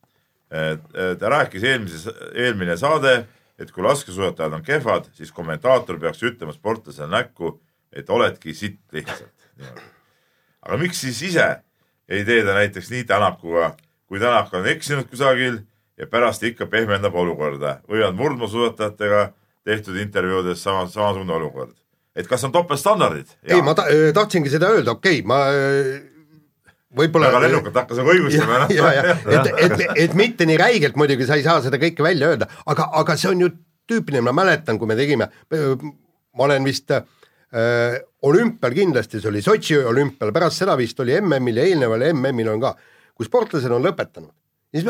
ta rääkis eelmises, eelmine saade, et kui laskesuusatajad on kehvad, siis kommentaator peaks ütlema sportlasele näkku, et oledki sitt lihtsalt. aga miks siis ise ei tee ta näiteks nii Tänakuga, kui Tänak on eksinud kusagil ja pärast ikka pehmendab olukorda või on murdmaasuusatajatega tehtud intervjuudes sama, samasugune olukord. Et kas on topeltstandardid? ei, ma ta, tahtsingi seda öelda, okei okay,, ma äh, võib-olla väga lennukalt hakkas nagu õigustama ja et, et, et mitte nii räigelt muidugi sa ei saa seda kõike välja öelda, aga, aga see on ju tüüpiline, ma mäletan, kui me tegime, ma olen vist äh, olümpial kindlasti, see oli Sotši olümpial, pärast seda vist oli MM-il ja eelneval MM-il on ka, kui sportlased on lõpetanud, siis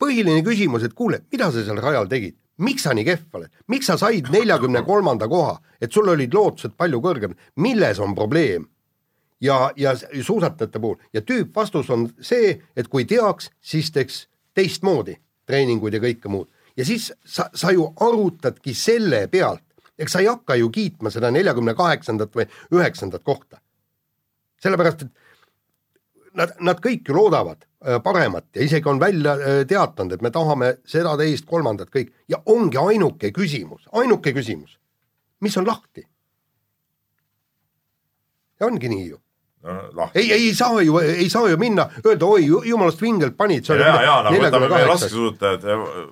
põhiline küsimus, et kuule, mida sa seal rajal tegid, miks sa nii kehv oled, miks sa said neljakümne kolmanda koha, et sul olid lootused palju kõrgem, milles on probleem? ja, ja suusatajate puhul. Ja tüüpvastus on see, et kui teaks, siis teeks teistmoodi treeninguid ja kõike muud. Ja siis sa, sa ju arutadki selle pealt, eks sa ei hakka ju kiitma seda neljakümne kaheksandat või üheksandat kohta. sellepärast, et nad, nad kõik ju loodavad paremat ja isegi on välja äh, teatanud, et me tahame seda, teist, kolmandat, kõik ja ongi ainuke küsimus, ainuke küsimus, mis on lahti. ja ongi nii ju. no ei, ei saa ju, ei saa ju minna, öelda oi, jumalast vingelt panid. ja, ja nagu võtame meie laskesuusatajad,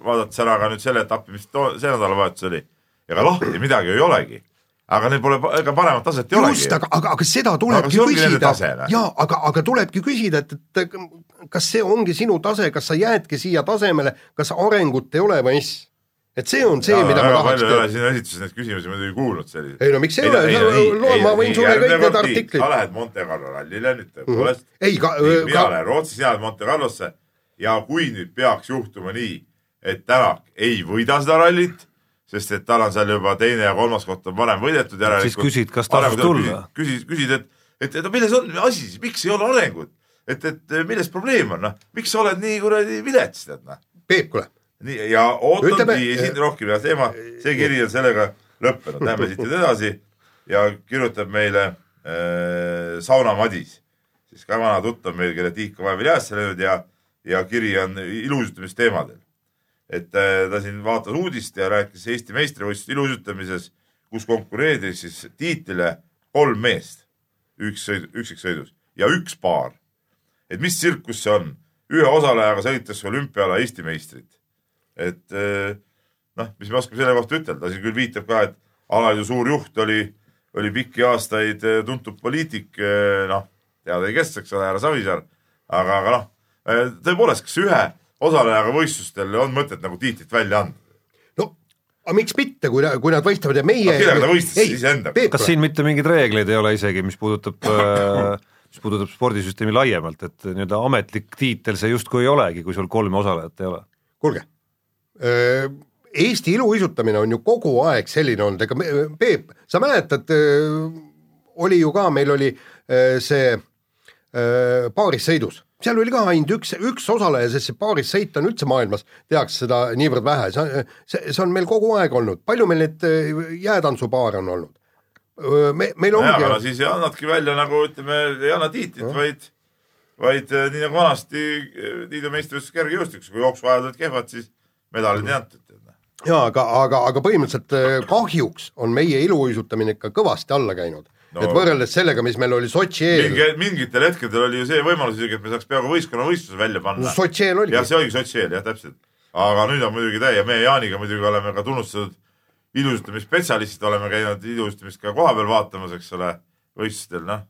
vaadates ära ka nüüd selle etapi, mis too- see nädalavahetus oli. ega lahti midagi ei olegi. Aga neil pole, ega paremat taset ei olegi just,. aga, aga, aga seda Aga tulebki nende küsida jaa, aga, aga tulebki küsida, et, et kas see ongi sinu tase, kas sa jäädki siia tasemele, kas arengut ei ole või mis? et see on see, mida ma tahaks ei teada. siin esituses neid küsimusi muidugi kuulnud selliseid. ei no miks ei ole, loe, ma võin sulle kõik need artiklid sa. lähed Monte Carlo rallile nüüd tõepoolest mm. ei, ka, -hmm. mina ka, lähen Rootsi, sina lähed Monte Carlosse ja kui nüüd peaks juhtuma nii, et Tänak ei võida seda rallit, sest et tal on seal juba teine ja kolmas koht on varem võidetud järelikult. küsid, kas tasus tulla? küsid, küsid, et, et, et milles on asi siis, miks ei ole arengut? et, et milles probleem on, noh, miks sa oled nii kuradi vilets, tead noh. Peep, kuule, nii ja ootangi Ütleme- siin rohkem ja teema, see kiri on sellega lõppenud, lähme siit nüüd edasi ja kirjutab meile äh, Sauna Madis, siis ka vana tuttav meil, kelle tiik on vahepeal jäässe löönud ja, ja kiri on ilusutamisteemadel. Et äh, ta siin vaatas uudist ja rääkis Eesti meistrivõistluste ilusutamises, kus konkureeris siis tiitlile kolm meest üks sõid, üksiksõidus ja üks paar. et mis tsirkus see on, ühe osalejaga sõidetakse olümpiala Eesti meistrit et eh, noh, mis me oskame selle kohta ütelda, siin küll viitab ka, et alaliidu suur juht oli, oli pikki aastaid eh, tuntud poliitik, noh, teada ei kes, eks ole, härra Savisaar, aga, aga noh, tõepoolest, kas ühe osalejaga võistlustel on mõtet nagu tiitlit välja anda? no aga miks mitte, kui, kui nad võistlevad ja meie Aga kellega ta võistles siis endaga? Peep, kas siin mitte mingeid reegleid ei ole isegi, mis puudutab mis puudutab spordisüsteemi laiemalt, et nii-öelda ametlik tiitel see justkui ei olegi, kui sul kolme osalejat ei ole? kuulge, Eesti iluuisutamine on ju kogu aeg selline olnud, ega Peep, sa mäletad, oli ju ka, meil oli see paarissõidus, seal oli ka ainult üks, üks osaleja, sest see paarissõit on üldse maailmas, tehakse seda niivõrd vähe, see, see, see on meil kogu aeg olnud, palju meil neid öö, jäätantsupaare on olnud? me, meil nojah, aga no ongi, siis ei annadki välja nagu ütleme, ei anna tiitlit, vaid, vaid eh, nii nagu vanasti eh, liidu meistrivõistluses kergejõustikus, kui jooksuajad olid kehvad, siis medalid ei antud. jaa, aga, aga, aga põhimõtteliselt kahjuks on meie iluuisutamine ikka kõvasti alla käinud no.. Et võrreldes sellega, mis meil oli Sotši eel mingi, mingitel hetkedel oli ju see võimalus isegi, et me saaks peaaegu võistkonnavõistluse välja panna no,. Sotši eel oligi jah, see oligi sotsi eel jah, täpselt. aga nüüd on muidugi täie, meie Jaaniga muidugi oleme ka tunnustatud ilustamisspetsialistid, oleme käinud ilusamist ka kohapeal vaatamas, eks ole, võistlustel, noh.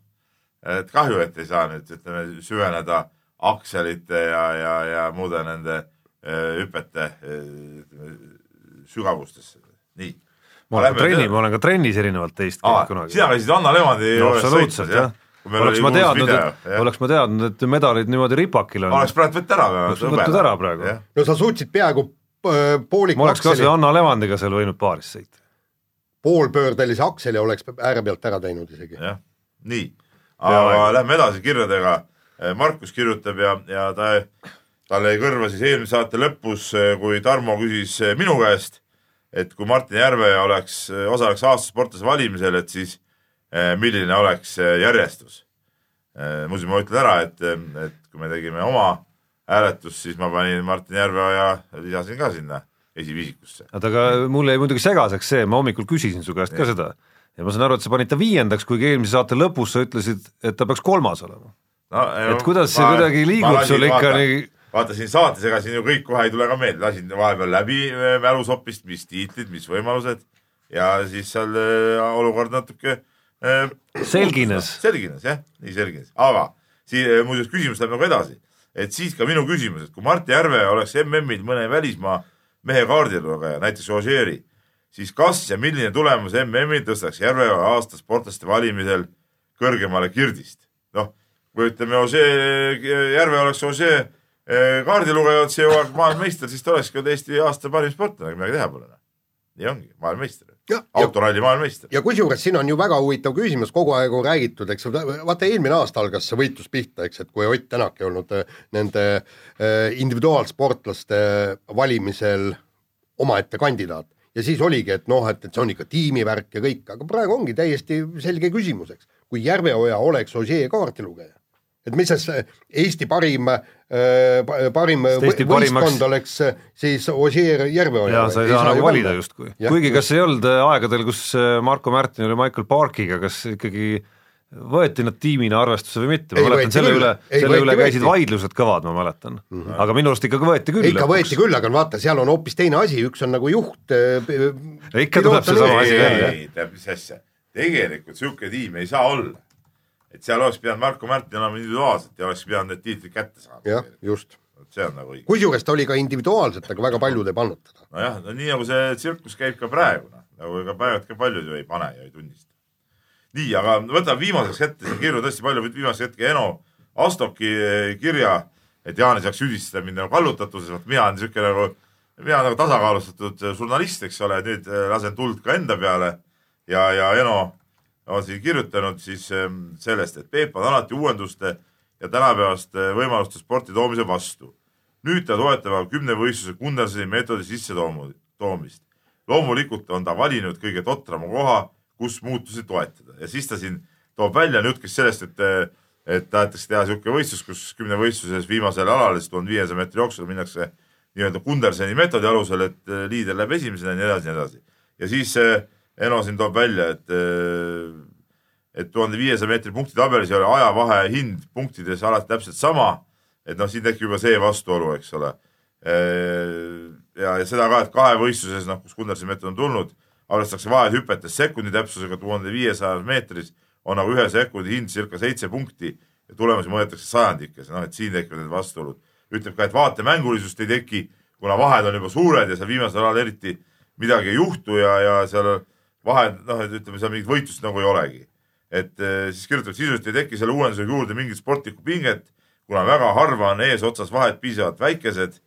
et kahju, et ei saa nüüd ütleme süveneda akselite ja, ja, ja muude nende eh, hüpete ütleme, sügavustesse, nii. Ma olen ka trenni, ma olen ka trennis erinevalt teist käinud kunagi. sina käisid Anna Levandi no juures absoluutselt sõitmas, jah. oleks ma teadnud, et, oleks ma teadnud, et medalid niimoodi ripakil on, oleks praegu võtta ära. Oleks võtnud ära praegu. no sa suutsid peaaegu öö, poolik ma oleks kasvõi akseli, Anna Levandiga seal võinud paaris sõita. poolpöördelise akseli oleks ääre pealt ära teinud isegi. jah, nii, aga lähme edasi kirjadega. Markus kirjutab ja, ja ta, talle jäi kõrva siis eelmise saate lõpus, kui Tarmo küsis minu käest, et kui Martin Järveoja oleks, osaleks aasta sportlase valimisel, et siis eh, milline oleks eh, järjestus. muuseas, ma ütlen ära, et, et kui me tegime oma hääletust, siis ma panin Martin Järveoja, lisasin ka sinna esiviisikusse. oota, aga mulle jäi muidugi segaseks see, ma hommikul küsisin su käest ka seda ja ma saan aru, et sa panid ta viiendaks, kuigi eelmise saate lõpus sa ütlesid, et ta peaks kolmas olema. no,. et kuidas see kuidagi liigub sul ikka nii, vaata siin saates, ega siin ju kõik kohe ei tule ka meelde, lasin vahepeal läbi äh, mälusopist, mis tiitlid, mis võimalused. Ja siis seal äh, olukord natuke äh, Selgines. selgines jah, nii selgines, aga siin muuseas küsimus läheb nagu edasi, et siis ka minu küsimus, et kui Mart Järve oleks MM-il mõne välismaa mehe kaardilugeja, näiteks Ožeeri, siis kas ja milline tulemus MM-il tõstaks Järveoja aasta sportlaste valimisel kõrgemale Kirdist? noh, kui ütleme, Ožee, Järve oleks Ožee kaardilugeja otse jõuab maailmameister, siis ta olekski olnud Eesti aasta parim sportlane, midagi teha pole. nii ongi, maailmameister, autoralli maailmameister. ja kusjuures siin on ju väga huvitav küsimus, kogu aeg on räägitud, eks vaata eelmine aasta algas see võitlus pihta, eks, et kui Ott Tänak ei olnud äh, nende äh, individuaalsportlaste valimisel omaette kandidaat ja siis oligi, et noh, et, et see on ikka tiimivärk ja kõik, aga praegu ongi täiesti selge küsimus, eks, kui Järveoja oleks Ožee kaardilugeja, et mis see Eesti parim, parim Eesti võ- võistkond oleks äh, siis Ossier Järveoja. ja sa ei saa nagu valida justkui, kuigi kas ei olnud äh, aegadel, kus äh, Marko Märtin oli Michael Parkiga, kas ikkagi võeti nad tiimina arvestuse või mitte, Ei ma mäletan võeti selle küll. üle, Ei selle üle käisid võeti. vaidlused kõvad, ma mäletan mm. -hmm. aga minu arust ikkagi võeti küll ikka võeti. küll, aga vaata, seal on hoopis teine asi, üks on nagu juht. Ikka tuleb seesama asi välja. ei, tead mis asja, tegelikult sihuke tiim ei saa olla. Et seal oleks pidanud Marko Märtin olema individuaalselt ja oleks pidanud need tiitlid kätte saama. jah, just. see on nagu õige. kusjuures ta oli ka individuaalselt, aga väga paljud ei pannud teda. nojah, no nii nagu see tsirkus käib ka praegu, noh, nagu ega praegu ka paljud ju ei pane ja ei tunnista. nii, aga võtame viimaseks ette siin kirju tõesti palju, viimaseks hetke Eno Astoki eh, kirja, et Jaan ei saaks süüdistada mind nagu kallutatuses, vot mina olen niisugune nagu, mina olen nagu tasakaalustatud žurnalist, eks ole, nüüd eh, lasen tuld ka enda peale ja, ja Eno on siin kirjutanud siis em, sellest, et Peep on alati uuenduste ja tänapäevaste võimaluste sporti toomise vastu. nüüd ta toetab kümnevõistluse Kundersoni meetodi sissetoomu- toomist. loomulikult on ta valinud kõige totrama koha, kus muutusi toetada ja siis ta siin toob välja jutt käis sellest, et et tahetakse teha niisugune võistlus, kus kümnevõistluses viimasel alal, siis tuhande viiesaja meetri jooksul minnakse nii-öelda Kundersoni meetodi alusel, et eh, liider läheb esimesena ja nii edasi nii edasi. ja siis eh, Eno siin toob välja, et eh, et tuhande viiesaja meetri punktitabelis ei ole ajavahe hind punktides alati täpselt sama, et noh, siin tekib juba see vastuolu, eks ole. ja, ja seda ka, et kahevõistluses, noh, kus Kundersi meetod on tulnud, arvestatakse vahehüpetes sekundi täpsusega tuhande viiesajas meetris on nagu ühe sekundi hind circa seitse punkti ja tulemusi mõõdetakse sajandikes, noh et siin tekivad need vastuolud. ütleb ka, et vaatemängulisust ei teki, kuna vahed on juba suured ja seal viimasel ajal eriti midagi ei juhtu ja, ja seal vahed, noh, et ütleme seal mingit võitlust nagu ei olegi et eh, siis kirjutab, sisuliselt ei teki selle uuendusega juurde mingit sportlikku pinget, kuna väga harva on eesotsas vahed piisavalt väikesed.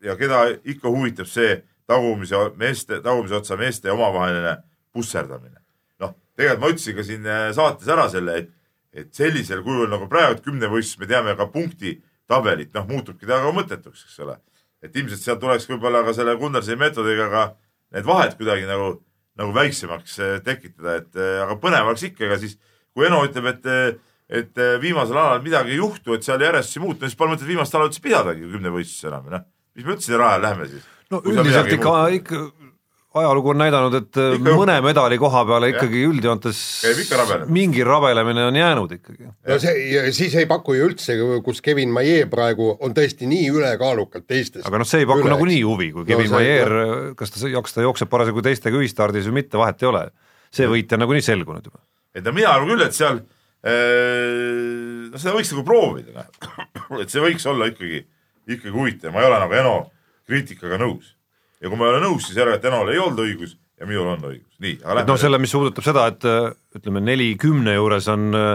ja keda ikka huvitab see tagumise meeste, tagumise otsa meeste omavaheline pusserdamine. noh, tegelikult ma ütlesin ka siin eh, saates ära selle, et, et sellisel kujul nagu praegu kümnevõistlus, me teame ka punktitabelit, noh, muutubki ta ka mõttetuks, eks ole. et ilmselt sealt tuleks võib-olla ka selle Gundersi meetodiga ka need vahed kuidagi nagu nagu väiksemaks eh, tekitada, et eh, aga põnev oleks ikka, ega siis kui Eno ütleb, et, et eh, viimasel alal midagi ei juhtu, et seal järjestusi ei muutu, siis pole mõtet viimast ala üldse pidadagi kümnevõistlust enam, noh. mis me üldse rajale lähme siis? no üldiselt ikka, ikka ajalugu on näidanud, et äh, Ikka mõne medali koha peale ikkagi üldjoontes ikka rabelemine. mingi rabelemine on jäänud ikkagi. no see, siis ei paku ju üldse, kus Kevin Maie praegu on tõesti nii ülekaalukalt teistest. aga noh, see ei paku nagunii huvi, kui No Kevin see- Maier, kas ta, kas ta jookseb parasjagu teistega ühistardis või mitte, vahet ei ole. see võit on nagunii selgunud juba. et no mina arvan küll, et seal eh, no seda võiks nagu proovida, noh. et see võiks olla ikkagi, ikkagi huvitav, ma ei ole nagu Eno kriitikaga nõus. Ja kui ma ei ole nõus, siis järelikult Enol ei olnud õigus ja minul on õigus, nii, aga et lähme noh, selle, mis puudutab seda, et äh, ütleme neli kümne juures on äh,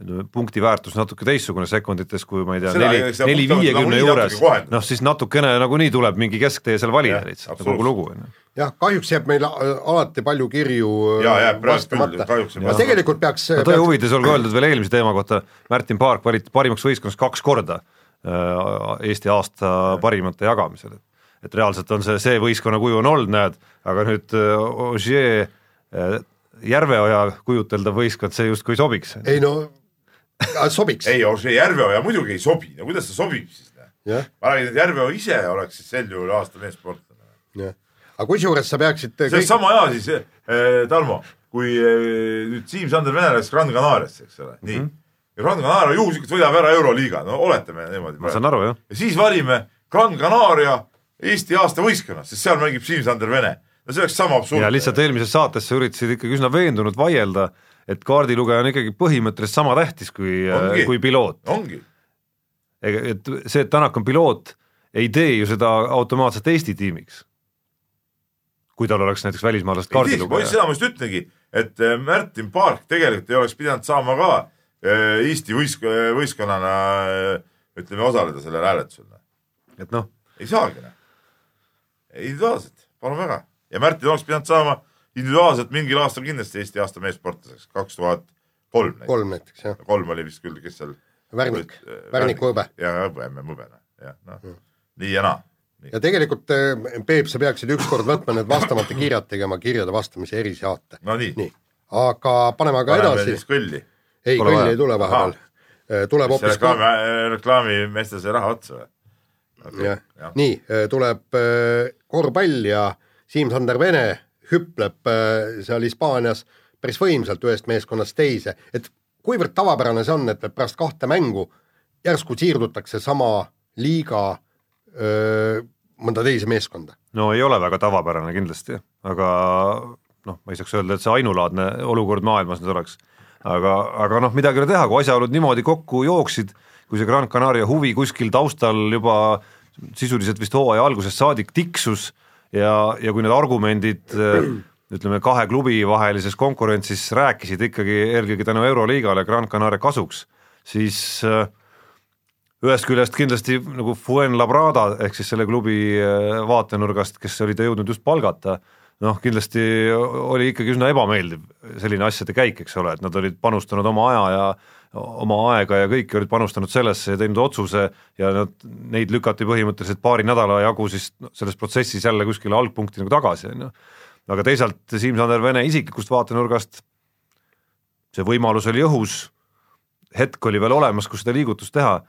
ütleme, punkti väärtus natuke teistsugune sekundites, kui ma ei tea, neli neli viiekümne juures. noh siis natukene nagunii tuleb mingi kesktee seal valida Jah, lihtsalt, kogu lugu on ju. jah, kahjuks jääb meil a- alati palju kirju äh, Jaa, jääb jääb aga vastamata. tegelikult peaks, no tõe peaks huvides olgu öeldud veel eelmise teema kohta, Märtin Paark valiti parimaks võistkonnaks kaks korda äh, Eesti aasta parimate jagamisel, et et reaalselt on see, see võistkonna kuju on olnud, näed, aga nüüd äh, Ogier äh, Järveoja kujuteldav võistkond, see justkui sobiks. ei no sobiks, ei, see Järveoja muidugi ei sobi, no kuidas ta sobib siis? ma räägin, et Järveoja ise oleks siis sel juhul aasta meessportlane. aga kusjuures sa peaksid see on sama hea siis äh,, Tarmo, kui äh, nüüd Siim-Sander Vene läks Gran Canariasse, eks ole, nii mm. -hmm. ja Gran Canaria juhuslikult võidab ära Euroliiga, no oletame niimoodi. ma saan aru jah, ja siis valime Gran Canaria Eesti aasta võistkonnast, sest seal mängib Siim-Sander Vene. no see oleks sama absurd. ja lihtsalt eelmises saates sa üritasid ikkagi üsna veendunult vaielda, et kaardilugeja on ikkagi põhimõtteliselt sama tähtis kui Ongi., kui piloot. ongi, ega et see, et Tänak on piloot, ei tee ju seda automaatselt Eesti tiimiks. kui tal oleks näiteks välismaalast kaardilugeja. seda ma just ütlengi, et äh, Märtin Paark tegelikult ei oleks pidanud saama ka äh, Eesti võisk-, võistkonnana äh, ütleme, osaleda sellel hääletusel. et noh, ei saagi noh, individuaalselt, palun väga. ja Märtin oleks pidanud saama individuaalselt mingil aastal kindlasti Eesti aasta meessportlaseks, kaks tuhat kolm näiteks. kolm näiteks jah, kolm oli vist küll, kes seal. Värnik, Värnik Võbe. ja Hõbe, Hõbe, jah, noh, nii ja naa. ja tegelikult eh, Peep, sa peaksid ükskord võtma need vastamata kirjad tegema kirjade vastamise erisaate. no nii, nii, aga paneme aga paneme edasi siis kõlli. ei, kõlli vaja. ei tule vahepeal. tuleb see hoopis reklaami, reklaamimeestel sai raha otsa või? jah, nii, tuleb äh, korvpall ja Siim-Sander Vene hüpleb äh, seal Hispaanias päris võimsalt ühest meeskonnast teise, et kuivõrd tavapärane see on, et pärast kahte mängu järsku siirdutakse sama liiga öö, mõnda teise meeskonda. no ei ole väga tavapärane kindlasti, aga noh, ma ei saaks öelda, et see ainulaadne olukord maailmas nüüd oleks. aga, aga noh, midagi ei ole teha, kui asjaolud niimoodi kokku jooksid, kui see Gran Canaria huvi kuskil taustal juba sisuliselt vist hooaja algusest saadik tiksus ja, ja kui need argumendid eh, ütleme, kahe klubi vahelises konkurentsis rääkisid ikkagi eelkõige tänu Euroliigale Gran Canaria kasuks, siis äh, ühest küljest kindlasti nagu Fuenlabrada ehk siis selle klubi äh, vaatenurgast, kes oli ta jõudnud just palgata, noh kindlasti oli ikkagi üsna ebameeldiv selline asjade käik, eks ole, et nad olid panustanud oma aja ja oma aega ja kõiki olid panustanud sellesse ja teinud otsuse ja nad, neid lükati põhimõtteliselt paari nädala jagu siis selles protsessis jälle kuskile algpunkti nagu tagasi, on ju. aga teisalt Siim-Sander Vene isiklikust vaatenurgast see võimalus oli õhus, hetk oli veel olemas, kus seda liigutust teha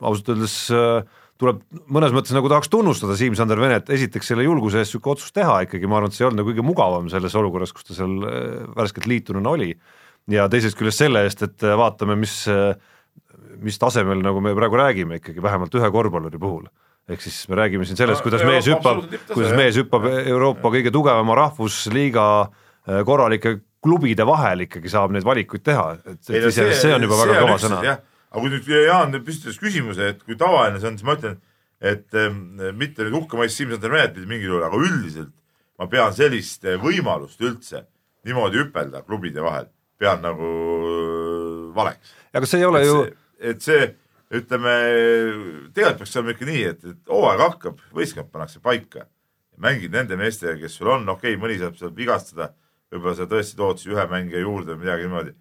ausalt öeldes äh, tuleb mõnes mõttes nagu tahaks tunnustada Siim-Sander Venet esiteks selle julguse eest niisugune otsus teha ikkagi, ma arvan, et see ei olnud nagu kõige mugavam selles olukorras, kus ta seal äh, värskelt liitununa oli. Ja teisest küljest selle eest, et äh, vaatame, mis, mis tasemel nagu me praegu räägime ikkagi vähemalt ühe korvpalluri puhul. ehk siis me räägime siin sellest, kuidas mees hüppab kuidas mees hüppab Euroopa kõige tugevama rahvusliiga äh, korralike klubide vahel ikkagi saab neid valikuid teha, et, et iseenesest see on juba väga kõva sõna. aga kui nüüd Jaan püstitas küsimuse, et kui tavaline see on, siis ma ütlen, et ähm, mitte nüüd hukkamõist Siim-Sander Venet mitte mingil juhul, aga üldiselt ma pean sellist võimalust üldse niimoodi hüpelda klubide vahel, pean nagu äh, valeks. aga see ei ole et ju et see, ütleme, tegelikult peaks olema ikka nii, et, et hooaeg hakkab, võistkond pannakse paika. mängid nende meestega, kes sul on, okei okay,, mõni saab seal vigastada, võib-olla sa tõesti tood siis ühe mängija juurde või midagi niimoodi.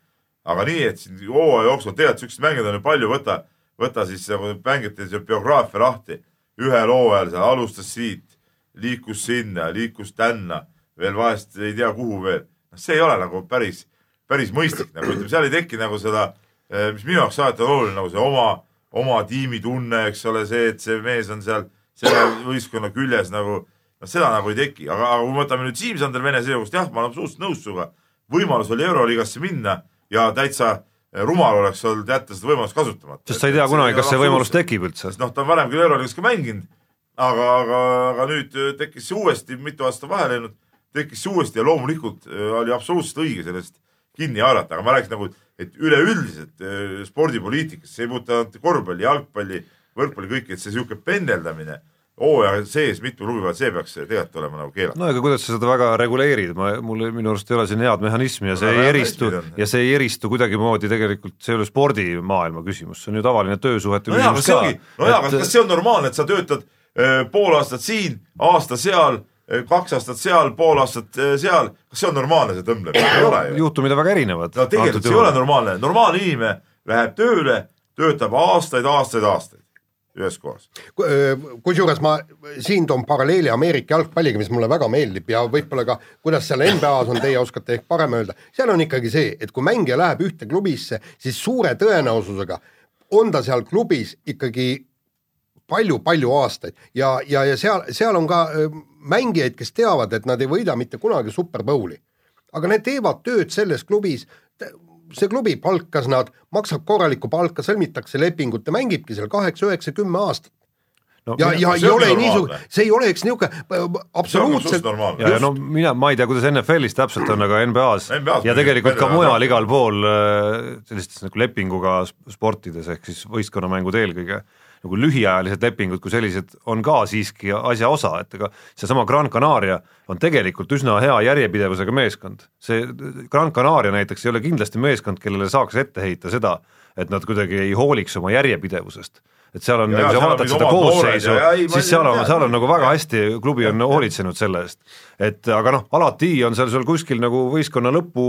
aga nii, et siin hooaja jooksul tegelikult siukseid mängijaid on ju palju, võta, võta siis nagu mängijate biograafia lahti. ühel hooajal seal alustas siit, liikus sinna, liikus tänna, veel vahest ei tea kuhu veel. noh, see ei ole nagu päris, päris mõistlik nagu ütleme, seal ei teki nagu seda, mis minu jaoks alati on oluline, nagu see oma, oma tiimitunne, eks ole, see, et see mees on seal selle võistkonna küljes nagu, noh, seda nagu ei teki, aga, aga kui me võtame nüüd Siim-Sander Vene seisukohast, jah, ma olen absoluutselt nõus sinuga. võimalus oli Euroliigasse minna ja täitsa rumal oleks olnud jätta seda võimalust kasutamata. sest sa ei tea kunagi, kas see võimalus tekib üldse noh, ta on varem küll Euroliigas ka mänginud, aga, aga, aga nüüd äh, tekkis see uuesti, mitu aastat vahele läinud, tekkis see uuesti ja loomulikult oli absoluutselt õige sellest kinni haarata, aga ma rääkisin nagu, et üleüldiselt äh, spordipoliitikas, see ei puuduta ainult korvpalli, jalgpalli, võrkpalli, kõike, et see niisugune pendeldamine hooaja sees mitu klubi peal, see peaks tegelikult olema nagu keelatud. no ega kuidas sa seda väga reguleerid, ma, mul minu arust ei ole siin head mehhanismi ja see Väga ei eristu ja see ei eristu kuidagimoodi tegelikult, see ei ole spordimaailma küsimus, see on ju tavaline töösuhete no jaa, küsimus see ongi, no jaa, aga kas see on normaalne, et sa töötad äh, pool aastat siin, aasta seal, kaks aastat seal, pool aastat äh, seal, kas see on normaalne, see tõmblemine? ei ole ju. juhtumid on väga erinevad. no tegelikult see ei ole normaalne, normaalne inimene läheb tööle, töötab aastaid, aastaid, aastaid ühes kohas. kusjuures ma siin toon paralleeli Ameerika jalgpalliga, mis mulle väga meeldib ja võib-olla ka, kuidas seal NBA-s on, teie oskate ehk parem öelda, seal on ikkagi see, et kui mängija läheb ühte klubisse, siis suure tõenäosusega on ta seal klubis ikkagi palju-palju aastaid. Ja, ja, ja seal, seal on ka öö, mängijaid, kes teavad, et nad ei võida mitte kunagi Super Bowli. aga need teevad tööd selles klubis, see klubi palkas nad, maksab korralikku palka, sõlmitakse lepingud, ta mängibki seal kaheksa, üheksa, kümme aastat. no, ja, ja see ei ole niisugune, see ei oleks niisugune see on absoluutselt ja, ja no mina, ma ei tea, kuidas NFL-is täpselt on, aga NBA-s NBA-s ja tegelikult ka mujal igal pool äh, sellistes nagu lepinguga sp- sportides ehk siis võistkonnamängud eelkõige, nagu lühiajalised lepingud kui sellised on ka siiski asja osa, et ega seesama Gran Canaria on tegelikult üsna hea järjepidevusega meeskond. see Gran Canaria näiteks ei ole kindlasti meeskond, kellele saaks ette heita seda, et nad kuidagi ei hooliks oma järjepidevusest et seal on, ja sa vaatad seda koosseisu siis seal on, seal on nagu väga hästi, klubi on hoolitsenud selle eest. et aga noh, alati on seal sul kuskil nagu võistkonna lõpu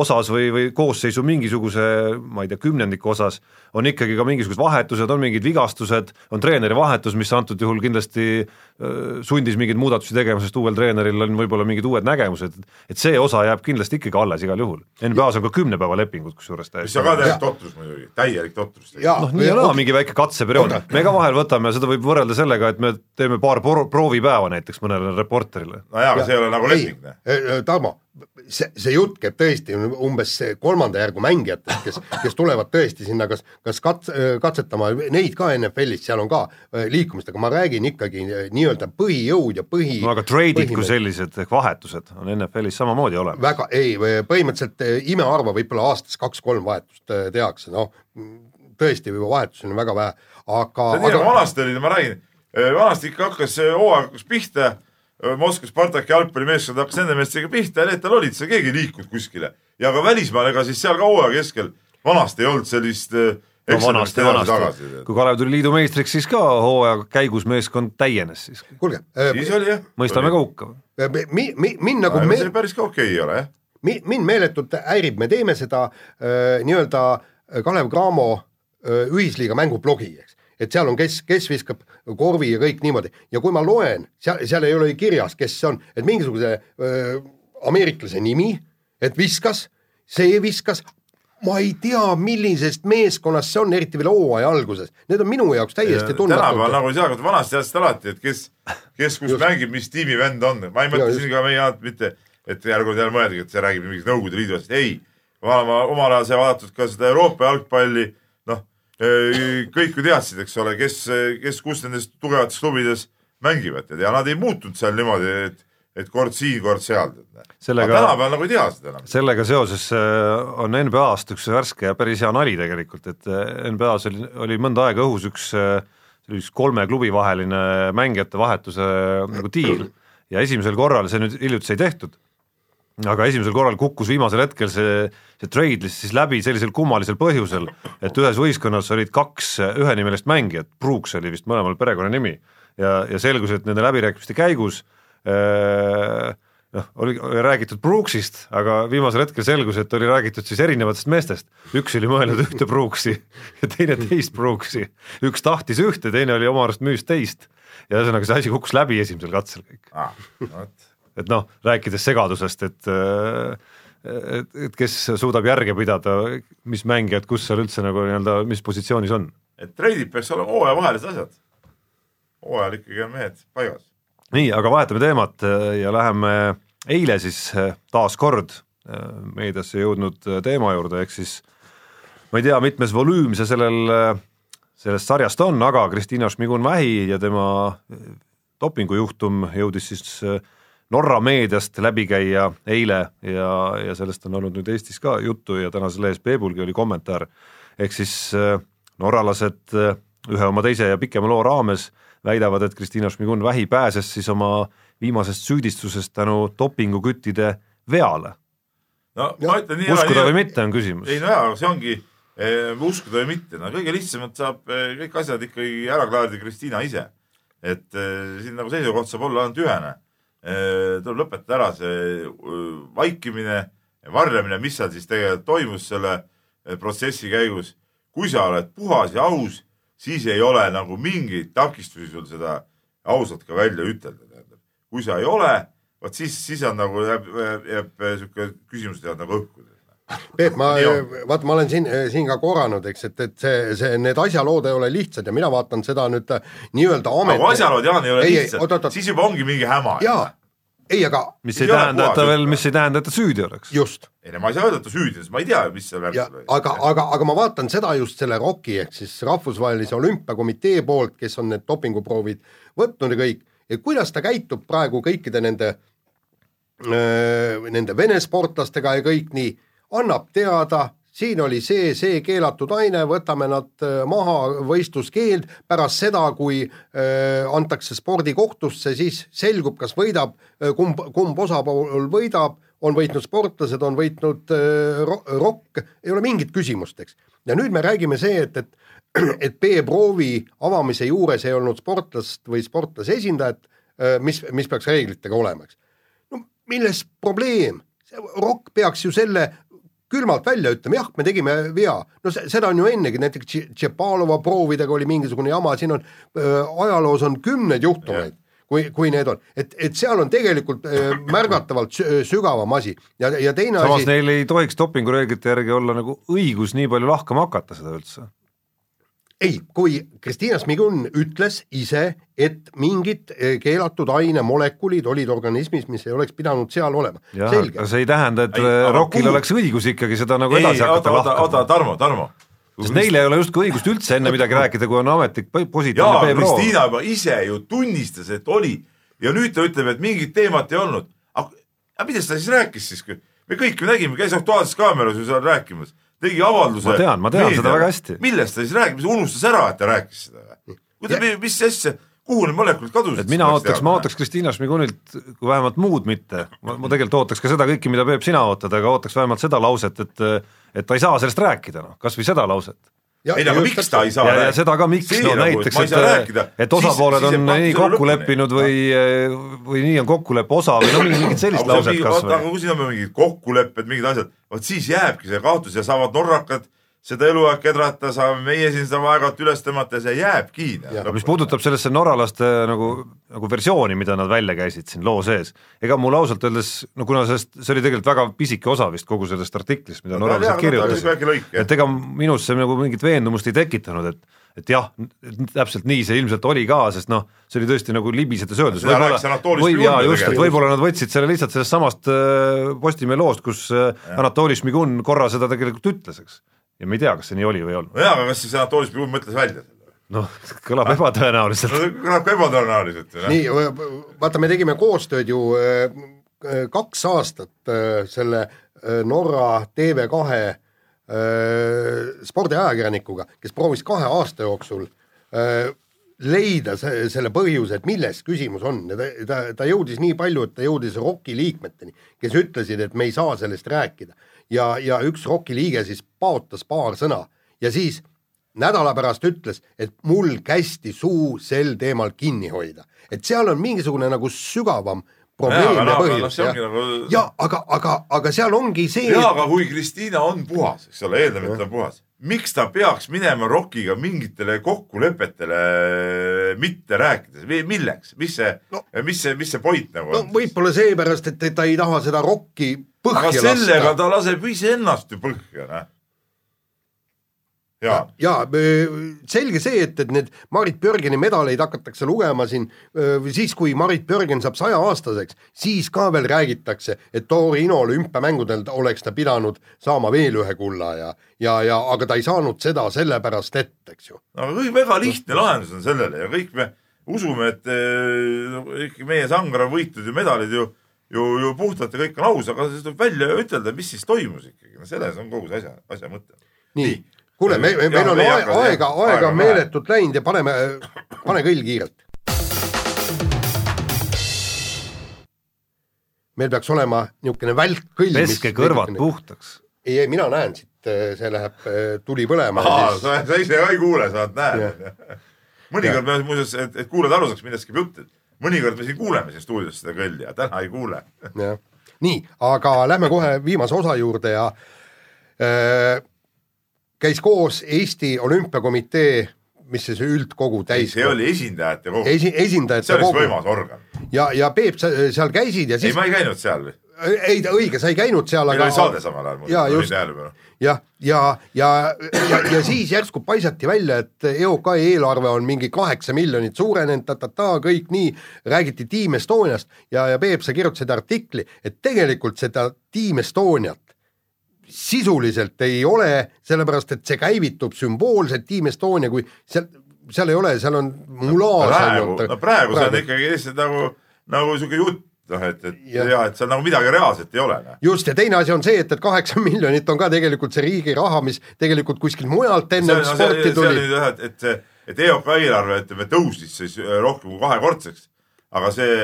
osas või, või koosseisu mingisuguse, ma ei tea, kümnendiku osas on ikkagi ka mingisugused vahetused, on mingid vigastused, on treeneri vahetus, mis antud juhul kindlasti sundis mingeid muudatusi tegema, sest uuel treeneril on võib-olla mingid uued nägemused, et see osa jääb kindlasti ikkagi alles igal juhul. NBA-s on ka kümne päeva lepingud kusjuures mis täiesti on ka täielik totrus muidugi, täielik totrus. Noh, nii ja naa, mingi väike katseperiood, me ka vahel võtame, seda võib võrrelda sellega, et me teeme paar pro- proovipäeva näiteks mõnele reporterile. no jaa, aga see ei ole nagu leping, noh. Tarmo, see, see jutt käib tõesti umbes see kolmanda järgu mängijatest, kes, kes tulevad tõesti sinna kas, kas kats-, katsetama, neid ka NFL-is, seal on ka äh, liikumist, aga ma räägin ikkagi äh, nii-öelda põhijõud ja põhi no aga trade'id kui sellised ehk vahetused on NFL-is samamoodi olemas. väga, ei, põhimõtteliselt eh, imeharva võib-olla aastas kaks-kolm vahetust eh, tehakse, noh tõesti vahetusi on väga vähe, aga see on nii, nagu vanasti oli, ma räägin, vanasti ikka hakkas see hooaeg hakkas pihta, Moskva Spartaki jalgpallimeeskond hakkas nende meestega pihta ja need tal olid, seal keegi ei liikunud kuskile. ja ka välismaal, ega siis seal ka hooaja keskel vanasti ei olnud sellist äh, no vanasti, vanasti kui Kalev tuli liidu meistriks, siis ka hooaja käigus meeskond täienes siis. kuulge, siis oli jah. mõistame ka hukka. mi-, mi-, mind nagu me.... päris ka okei ei ole jah. mi-, mind meeletult häirib, me teeme seda äh, nii-öelda Kalev Cramo äh, ühisliiga mängublogi, eks. Et seal on, kes, kes viskab korvi ja kõik niimoodi ja kui ma loen, seal, seal ei ole kirjas, kes see on, et mingisuguse äh, ameeriklase nimi, et viskas, see viskas, ma ei tea, millisest meeskonnast see on, eriti veel hooaja alguses, need on minu jaoks täiesti tänapäeval tundmatud. nagu ei saa, vanasti teadsid alati, et kes, kes kus Just. mängib, mis tiimi vend on. ma ei mõtle siin ka meie ajal mitte, et järgmine jälle mõeldagi, et see räägib mingist Nõukogude Liidu asjast, ei. ma olen omal ajal sai vaadatud ka seda Euroopa jalgpalli, kõik ju teadsid, eks ole, kes, kes kus nendes tugevates klubides mängivad ja nad ei muutunud seal niimoodi, et, et kord siin, kord seal. Sellega- tänapäeval nagu ei tea seda enam. sellega seoses äh, on NBA-st üks värske ja päris hea nali tegelikult, et äh, NBA-s oli, oli mõnda aega õhus üks, oli üks kolme klubi vaheline mängijate vahetuse äh, nagu diil ja esimesel korral, see nüüd hiljuti sai tehtud, aga esimesel korral kukkus viimasel hetkel see, see trade list siis läbi sellisel kummalisel põhjusel, et ühes võistkonnas olid kaks ühenimelist mängijat, Brooks oli vist mõlemal perekonnanimi ja, ja selgus, et nende läbirääkimiste käigus äh, noh, oli räägitud Brooksist, aga viimasel hetkel selgus, et oli räägitud siis erinevatest meestest. üks oli mõelnud ühte Brooksi ja teine teist Brooksi. üks tahtis ühte, teine oli oma arust müüs teist. ja ühesõnaga see asi kukkus läbi esimesel katsel kõik. Et noh, rääkides segadusest, et et, et kes suudab järge pidada, mis mängijad, kus seal üldse nagu nii-öelda, mis positsioonis on. et treidid peaks olema hooajavahelised asjad. hooajal ikkagi on mehed paigas. nii, aga vahetame teemat äh, ja läheme eile siis äh, taas kord äh, meediasse jõudnud äh, teema juurde, ehk siis ma ei tea, mitmes volüüm see sellel, sellest sarjast on, aga Kristiina Šmigun-Vähi ja tema äh, dopingujuhtum jõudis siis äh, Norra meediast läbi käia eile ja, ja sellest on olnud nüüd Eestis ka juttu ja tänases lehes Peebulgi oli kommentaar, ehk siis äh, norralased äh, ühe oma teise ja pikema loo raames väidavad, et Kristiina Šmigun-Vähi pääses siis oma viimasest süüdistusest tänu dopinguküttide veale. no ma ütlen nii. uskuda või mitte, on küsimus. ei no jaa, see ongi eh, uskuda või mitte, no kõige lihtsamalt saab eh, kõik asjad ikkagi ära klaarida Kristiina ise. et eh, siin nagu seisukoht saab olla ainult ühene. Tuleb lõpetada ära see eh, vaikimine, varjamine, mis seal siis tegelikult toimus selle eh, protsessi käigus. kui sa oled puhas ja aus, siis ei ole nagu mingeid takistusi sul seda ausalt ka välja ütelda, tähendab. kui sa ei ole, vot siis, siis on nagu jääb, jääb sihuke küsimused jäävad nagu õhku Peep, ma vaata, ma olen siin, siin ka korranud, eks, et, et see, see, need asjalood ei ole lihtsad ja mina vaatan seda nüüd äh, nii-öelda amet-. aga asjalood, Jaan, ei ole Ei, lihtsad siis juba ongi mingi häma. jaa, ei, aga mis ei tähenda, et ta veel, mis ei tähenda, et ta süüdi oleks. just ei no ma ei saa öelda, et ta süüdi on, sest ma ei tea, mis seal ja värk oli. aga, aga, aga ma vaatan seda just selle ROK-i ehk siis Rahvusvahelise Olümpiakomitee poolt, kes on need dopinguproovid võtnud ja kõik, ja kuidas ta käitub praegu kõikide nende, nende Vene sportlastega ja kõik nii, annab teada, siin oli see, see keelatud aine, võtame nad äh, maha, võistluskeeld, pärast seda, kui äh, antakse spordikohtusse, siis selgub, kas võidab, kumb, kumb osapool võidab, on võitnud sportlased, on võitnud äh, ro- rokk, ei ole mingit küsimust, eks. ja nüüd me räägime see, et, et et B-proovi avamise juures ei olnud sportlast või sportlase esindajat, mis, mis peaks reeglitega olema, eks. no milles probleem, Rokk peaks ju selle külmalt välja ütlema, jah, me tegime vea, no se- seda on ju ennegi, näiteks Tše- Tšepalova proovidega oli mingisugune jama, siin on äh, ajaloos on kümneid juhtumeid, kui, kui need on, et, et seal on tegelikult äh, märgatavalt sü- sügavam asi. Ja, ja teine samas asi, neil ei tohiks dopingureeglite järgi olla nagu õigus nii palju lahkama hakata seda üldse. ei, kui Kristiina Smigun ütles ise, et mingid eh, keelatud ainemolekulid olid organismis, mis ei oleks pidanud seal olema, aga. see ei tähenda, et Ei, aga Rokil oleks õigus ikkagi seda nagu ei, edasi oota, hakata oota, oota, lahkama. Tarmo, Tarmo. sest neil ei ole justkui õigust üldse enne midagi rääkida, kui on ametlik positiivne B-proov. Kristiina juba ise ju tunnistas, et oli ja nüüd ta ütleb, et mingit teemat ei olnud. aga millest ta siis rääkis siis? me kõik ju nägime, käis Aktuaalses Kaameras ju seal rääkimas, tegi avalduse. Ma tean, ma tean seda väga hästi. millest ta siis rääkis, unustas ära, et ta rääkis seda või? kuidas, mis asja, kuhu need molekulid kadusid? et mina ootaks, ma ootaks Kristiina Šmigunilt kui vähemalt muud mitte, ma, ma tegelikult ootaks ka seda kõike, mida Peep sina ootad, aga ootaks vähemalt seda lauset, et et ta ei saa sellest rääkida, noh, kas või seda lauset. ei, aga miks ta ei saa ja, ja seda ka miks, no näiteks, et, et osapooled on nii kokku leppinud või, või nii on kokkuleppe osa või no mingit sellist lauset kas aga või. kui siin on mingid kokkulepped, mingid asjad, vot siis jääbki see kaotus ja saavad norrakad seda eluaeg kedrata, saame meie siin seda aeg-ajalt üles tõmmata ja see jääbki. mis puudutab sellesse norralaste nagu, nagu versiooni, mida nad välja käisid siin loo sees, ega mul ausalt öeldes, no kuna sellest, see oli tegelikult väga pisike osa vist kogu sellest artiklist, mida No norralased kirjutasid et ega minus see nagu mingit veendumust ei tekitanud, et et jah, täpselt nii see ilmselt oli ka, sest noh, see oli tõesti nagu libisedes öeldud. Seda rääkis Anatoli või Šmigun jaa, ju just, et võib-olla nad võtsid selle lihtsalt sellest samast äh, Postimehe loost, kus äh, Anatoli Šmigun korra seda tegelikult ütles, eks. Ja me ei tea, kas see nii oli või ei olnud. nojah, aga kas siis Anatoli Šmigun mõtles välja selle? noh, kõlab ebatõenäoliselt. no see kõlab ka ebatõenäoliselt nii, vaata, me tegime koostööd ju kaks aastat selle Norra TV2 äh, spordiajakirjanikuga, kes proovis kahe aasta jooksul leida se- selle põhjuse, et milles küsimus on ja ta, ta, ta jõudis nii palju, et ta jõudis ROK-i liikmeteni, kes ütlesid, et me ei saa sellest rääkida. ja, ja üks ROK-i liige siis paotas paar sõna ja siis nädala pärast ütles, et mul kästi suu sel teemal kinni hoida. et seal on mingisugune nagu sügavam probleem ja noh, põhjus jah ongi nagu- ja aga, aga, aga seal ongi see, jaa, aga kui Kristiina on puhas, eks ole, eeldame, et ta on puhas, miks ta peaks minema Rockiga mingitele kokkulepetele mitte rääkides, milleks, mis see No- no,, mis see, mis see point nagu no on? võib-olla seepärast, et ta ei taha seda rokki aga põhja sellega lasta. ta laseb iseennast ju põhja, noh. jaa, ja selge see, et, et need Marit Björgeni medaleid hakatakse lugema siin siis, kui Marit Björgen saab sajaaastaseks, siis ka veel räägitakse, et Torino olümpiamängudel oleks ta pidanud saama veel ühe kulla ja, ja, ja aga ta ei saanud seda sellepärast ette, eks ju. aga kõik väga lihtne lahendus on sellele ja kõik me usume, et ikkagi meie Sangar on võitnud ju medalid ju, ju, ju puhtalt ja kõik on aus, aga siis tuleb välja ja ütelda, mis siis toimus ikkagi, no selles on kogu see asja, asja mõte. nii, kuule, me, me, meil on aega, aega, aega on meeletult läinud ja paneme, pane kõll kiirelt. meil peaks olema niisugune välkkõll. peske kõrvad. puhtaks. ei, ei mina näen siit, see läheb äh, tuli põlema. sa, sa ise ka ei kuule, sa näed. mõnikord me muuseas, et, et kuulajad aru saaks, millest käib jutt, et mõnikord me siin kuuleme siin stuudios seda kõlli ja täna ei kuule. jah, nii, aga lähme kohe viimase osa juurde ja äh, käis koos Eesti Olümpiakomitee, mis see üldkogu täis. see oli esindajate kogu, esi, esindajate see oleks kogu võimas organ. ja, ja Peep, sa seal käisid ja ei, siis ma ei käinud seal. ei ta õige, sa ei käinud seal, meil aga oli saade samal ajal, Jaa, mul just. oli tähelepanu. jah, ja, ja, ja, ja, ja siis järsku paisati välja, et EOK eelarve on mingi kaheksa miljonit suurenenud, ta-ta-ta, kõik nii, räägiti Team Estoniast ja, ja Peep, sa kirjutasid artikli, et tegelikult seda Team Estoniat sisuliselt ei ole, sellepärast et see käivitub sümboolselt Team Estonia, kui seal, seal ei ole, seal on mulaas praegu, no praegu see on ikkagi lihtsalt nagu, nagu sihuke jutt, noh et, et Jah. ja et seal nagu midagi reaalset ei ole. noh. just, ja teine asi on see, et, et kaheksa miljonit on ka tegelikult see riigi raha, mis tegelikult kuskilt mujalt see enne see, sporti see on tuli. et, et see, et EOK eelarve, ütleme, tõusis siis äh, rohkem kui kahekordseks. aga see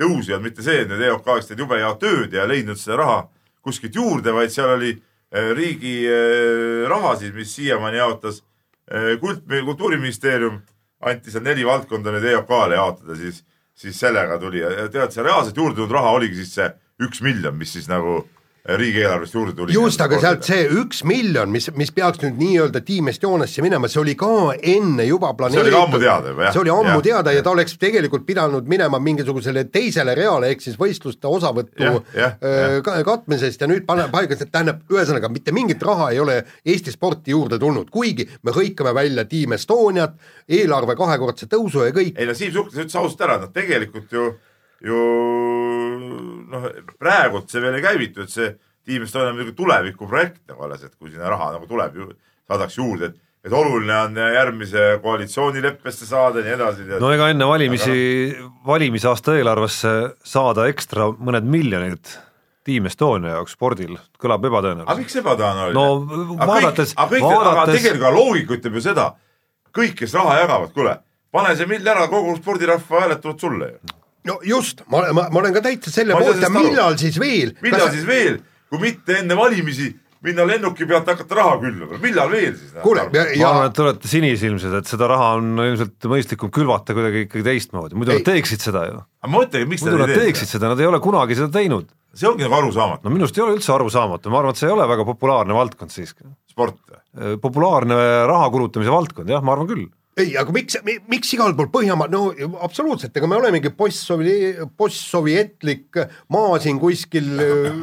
tõus ei olnud mitte see, et need EOK oleks teinud jube head tööd ja leidnud seda raha kuskilt juurde, vaid seal oli äh, riigi äh, rahasid, mis siiamaani jaotas äh, kult, kultuuriministeerium, anti seal neli valdkonda nüüd EOK-le jaotada, siis, siis sellega tuli ja tead, see reaalselt juurde tulnud raha oligi siis see üks miljon, mis siis nagu riigieelarvest juurde tuli. just, aga sealt see üks miljon, mis, mis peaks nüüd nii-öelda Team Estoniasse minema, see oli ka enne juba planeeritud. oli ka ammu teada juba, jah. see oli ammu Jah. teada ja ta oleks tegelikult pidanud minema mingisugusele teisele reale, ehk siis võistluste osavõtu Jah, jah, öö, ka- katmisest ja nüüd pane paigas, et tähendab, ühesõnaga mitte mingit raha ei ole Eesti sporti juurde tulnud, kuigi me hõikame välja Team Estoniat, eelarve kahekordse tõusu ja kõik, ei no Siim Suhklas ütles ausalt ära, nad tegelikult ju, ju noh, praegult see veel ei käivitu, et see Team Estonia on muidugi tulevikuprojekt nagu alles, et kui sinna raha nagu tuleb ju, saadakse juurde, et et oluline on järgmise koalitsioonileppesse saada ja nii edasi. no ega enne valimisi, valimisaasta eelarvesse saada ekstra mõned miljonid Team Estonia jaoks spordil kõlab aga ebatõenäoliselt. miks ebatõenäoline? No vaadates- aga aga vaadates- tegelikult loogika ütleb ju seda, kõik, kes raha jagavad, kuule, pane see mill ära, kogu spordirahva hääled tulevad sulle ju. No just, ma, ma, ma olen ka täitsa selle Ma poolt ja millal siis veel? millal siis veel, kui mitte enne valimisi minna lennuki pealt hakata raha külvama, millal veel siis? kuule, ja, ma ja arvan, et te olete sinisilmsed, et seda raha on ilmselt mõistlikum külvata kuidagi ikkagi teistmoodi, muidu Ei. nad teeksid seda ju. aga ma mõtlengi, miks muidu nad teeksid seda, nad ei ole kunagi seda teinud. see ongi nagu arusaamatu, no minu arust ei ole üldse arusaamatu, ma arvan, et see ei ole väga populaarne valdkond siiski. sport. populaarne raha kulutamise valdkond, jah, ma arvan küll. ei, aga miks, miks igal pool Põhjamaa, no absoluutselt, ega me olemegi post-sovi-, postsovjetlik maa siin kuskil äh,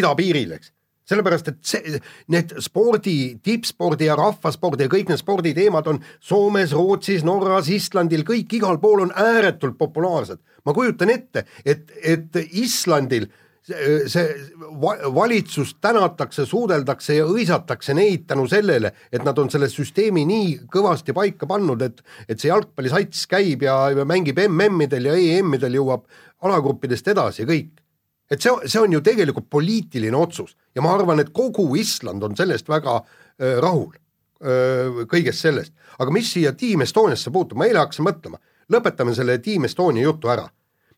idapiiril, eks. sellepärast, et see, need spordi, tippspordi ja rahvaspordi ja kõik need sporditeemad on Soomes, Rootsis, Norras, Islandil, kõik igal pool on ääretult populaarsed. ma kujutan ette, et, et Islandil see, see va- valitsust tänatakse, suudeldakse ja hõisatakse neid tänu sellele, et nad on selle süsteemi nii kõvasti paika pannud, et et see jalgpallisats käib ja, ja mängib MM-idel ja EM-idel jõuab alagruppidest edasi kõik. et see, see on ju tegelikult poliitiline otsus ja ma arvan, et kogu Island on sellest väga äh, rahul äh, kõigest sellest, aga mis siia Team Estoniasse puutub, ma eile hakkasin mõtlema, lõpetame selle Team Estonia jutu ära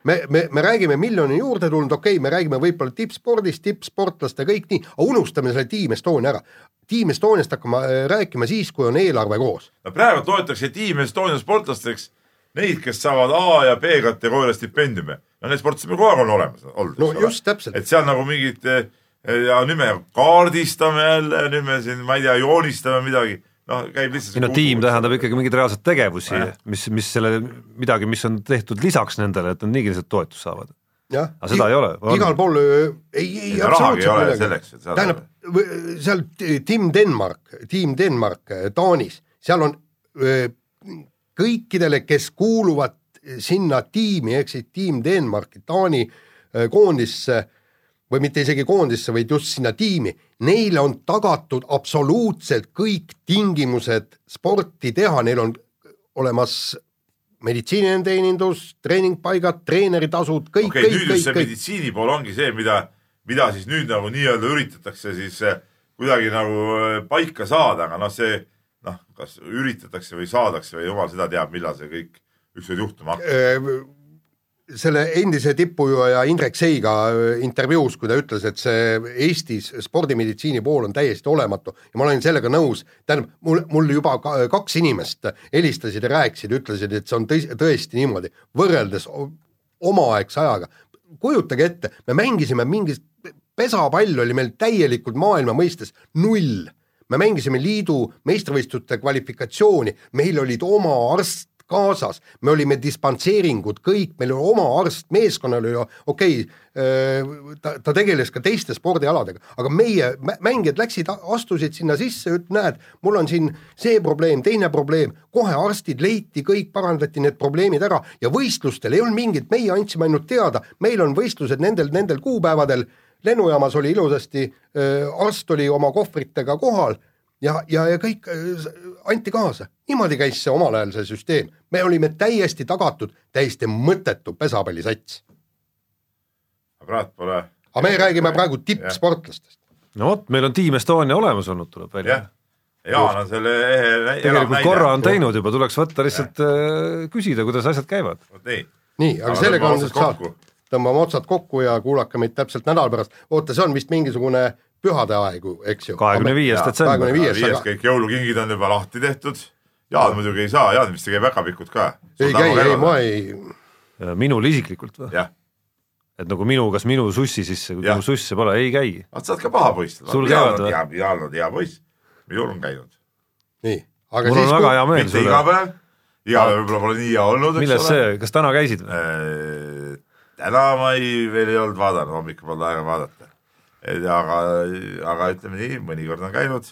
me, me, me räägime miljoni juurde tulnud, okei okay,, me räägime võib-olla tippspordist, tippsportlaste kõik nii, aga unustame selle Team Estonia ära. Team Estoniast hakkame äh, rääkima siis, kui on eelarve koos. no praegu toetatakse Team Estonia sportlasteks neid, kes saavad A ja B kategooria stipendiume. no need sportlased meil kogu aeg on olemas olnud. no just täpselt, et seal nagu mingit eh, ja nüüd me kaardistame jälle, nüüd me siin, ma ei tea, joonistame midagi, noh, käib lihtsalt ei no tiim tähendab ikkagi mingeid reaalseid tegevusi mis, mis selle, midagi, mis on tehtud lisaks nendele, et nad niigi lihtsalt toetust saavad. Aga seda ei ole, igal pool ei, ei Ei, et saada- tähendab, seal Team Denmark, Team Denmark äh, Taanis, seal on öö, kõikidele, kes kuuluvad sinna tiimi ehk siis Team Denmarki Taani öö, koondisse või mitte isegi koondisse, vaid just sinna tiimi, neile on tagatud absoluutselt kõik tingimused sporti teha, neil on olemas meditsiiniline teenindus, treeningpaigad, treeneritasud, kõik okay,, kõik, kõik, kõik. meditsiini pool ongi see, mida, mida siis nüüd nagu nii-öelda üritatakse siis eh, kuidagi nagu eh, paika saada, aga noh, see noh, kas üritatakse või saadakse või jumal seda teab, millal see kõik ükskord juhtuma hakkab. Selle endise tippujooja Indrek Seiga öö, intervjuus, kui ta ütles, et see Eestis spordimeditsiini pool on täiesti olematu ja ma olen sellega nõus, tähendab, mul, mul juba ka, kaks inimest helistasid ja rääkisid, ütlesid, et see on tõsi, tõesti niimoodi, võrreldes omaaegse ajaga. kujutage ette, me mängisime mingis, pesapall oli meil täielikult maailma mõistes null me mängisime liidu meistrivõistluste kvalifikatsiooni, meil olid oma arst kaasas, me olime dispantseeringud kõik, meil oli oma arst, meeskonnal oli okei okay,, ta, ta tegeles ka teiste spordialadega, aga meie mä- mängijad läksid, astusid sinna sisse, et näed, mul on siin see probleem, teine probleem, kohe arstid leiti kõik, parandati need probleemid ära ja võistlustel ei olnud mingit, meie andsime ainult teada, meil on võistlused nendel, nendel kuupäevadel. Lennujaamas oli ilusasti, arst oli oma kohvritega kohal ja, ja, ja kõik öö, anti kaasa. niimoodi käis see omal ajal, see süsteem. me olime täiesti tagatud, täiesti mõttetu pesapallisats. praegu pole. aga me räägime praegu tippsportlastest. no vot, meil on Team Estonia olemas olnud, tuleb välja jah. Jaan on selle ehe. tegelikult korra on teinud juba, tuleks võtta lihtsalt äh, küsida, kuidas asjad käivad. nii, nii, aga Aga sellega on otsad saad kokku., tõmbame otsad kokku ja kuulake meid täpselt nädala pärast. oota, see on vist mingisugune pühade aegu, eks ju? kahekümne viies kahekümne detsember. viies, viies kõik jõulukingid on juba lahti tehtud. Jaan muidugi ei saa, Jaan vist tegi päkapikud ka. ei käi, ei ma ei, minul isiklikult või? et nagu minu, kas minu sussi sisse, kui minu susse pole, ei käi. vaat sa oled ka paha poiss. Sul käivad või? hea, Jaan on hea poiss, minul on käinud. nii, aga mul on siis väga hea meel mitte iga sulle. päev, iga päev võib-olla pole nii hea olnud, milles eks ole. see, kas täna käisid või? täna ma ei, veel ei olnud vaadanud, hommikul polnud aega vaadata. aga, aga ütleme nii, mõnikord on käinud.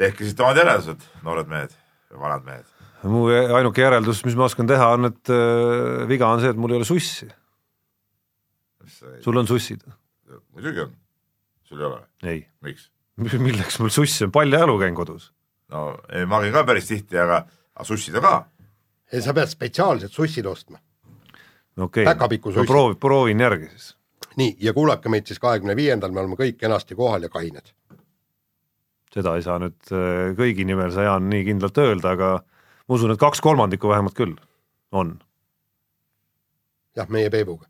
tehke siit omad järeldused, noored mehed ja vanad mehed. mu ainuke järeldus, mis ma oskan teha, on, et äh, viga on see, et mul ei ole sussi. sul on sussid? muidugi on, sul ei ole, ei. miks? milleks mul suss on, paljajalu käin kodus. no ei, ma käin ka päris tihti, aga, aga sussid on ka. ei, sa pead spetsiaalsed sussid ostma. no okei okay., ma proovin, proovin järgi siis. nii, ja kuulake meid siis kahekümne viiendal, me oleme kõik kenasti kohal ja kained. seda ei saa nüüd äh, kõigi nimel sa, Jaan, nii kindlalt öelda, aga ma usun, et kaks kolmandikku vähemalt küll on jah, meie Peebuga.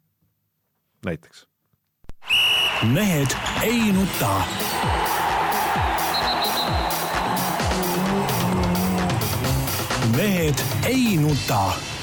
näiteks. mehed ei nuta. mehed ei nuta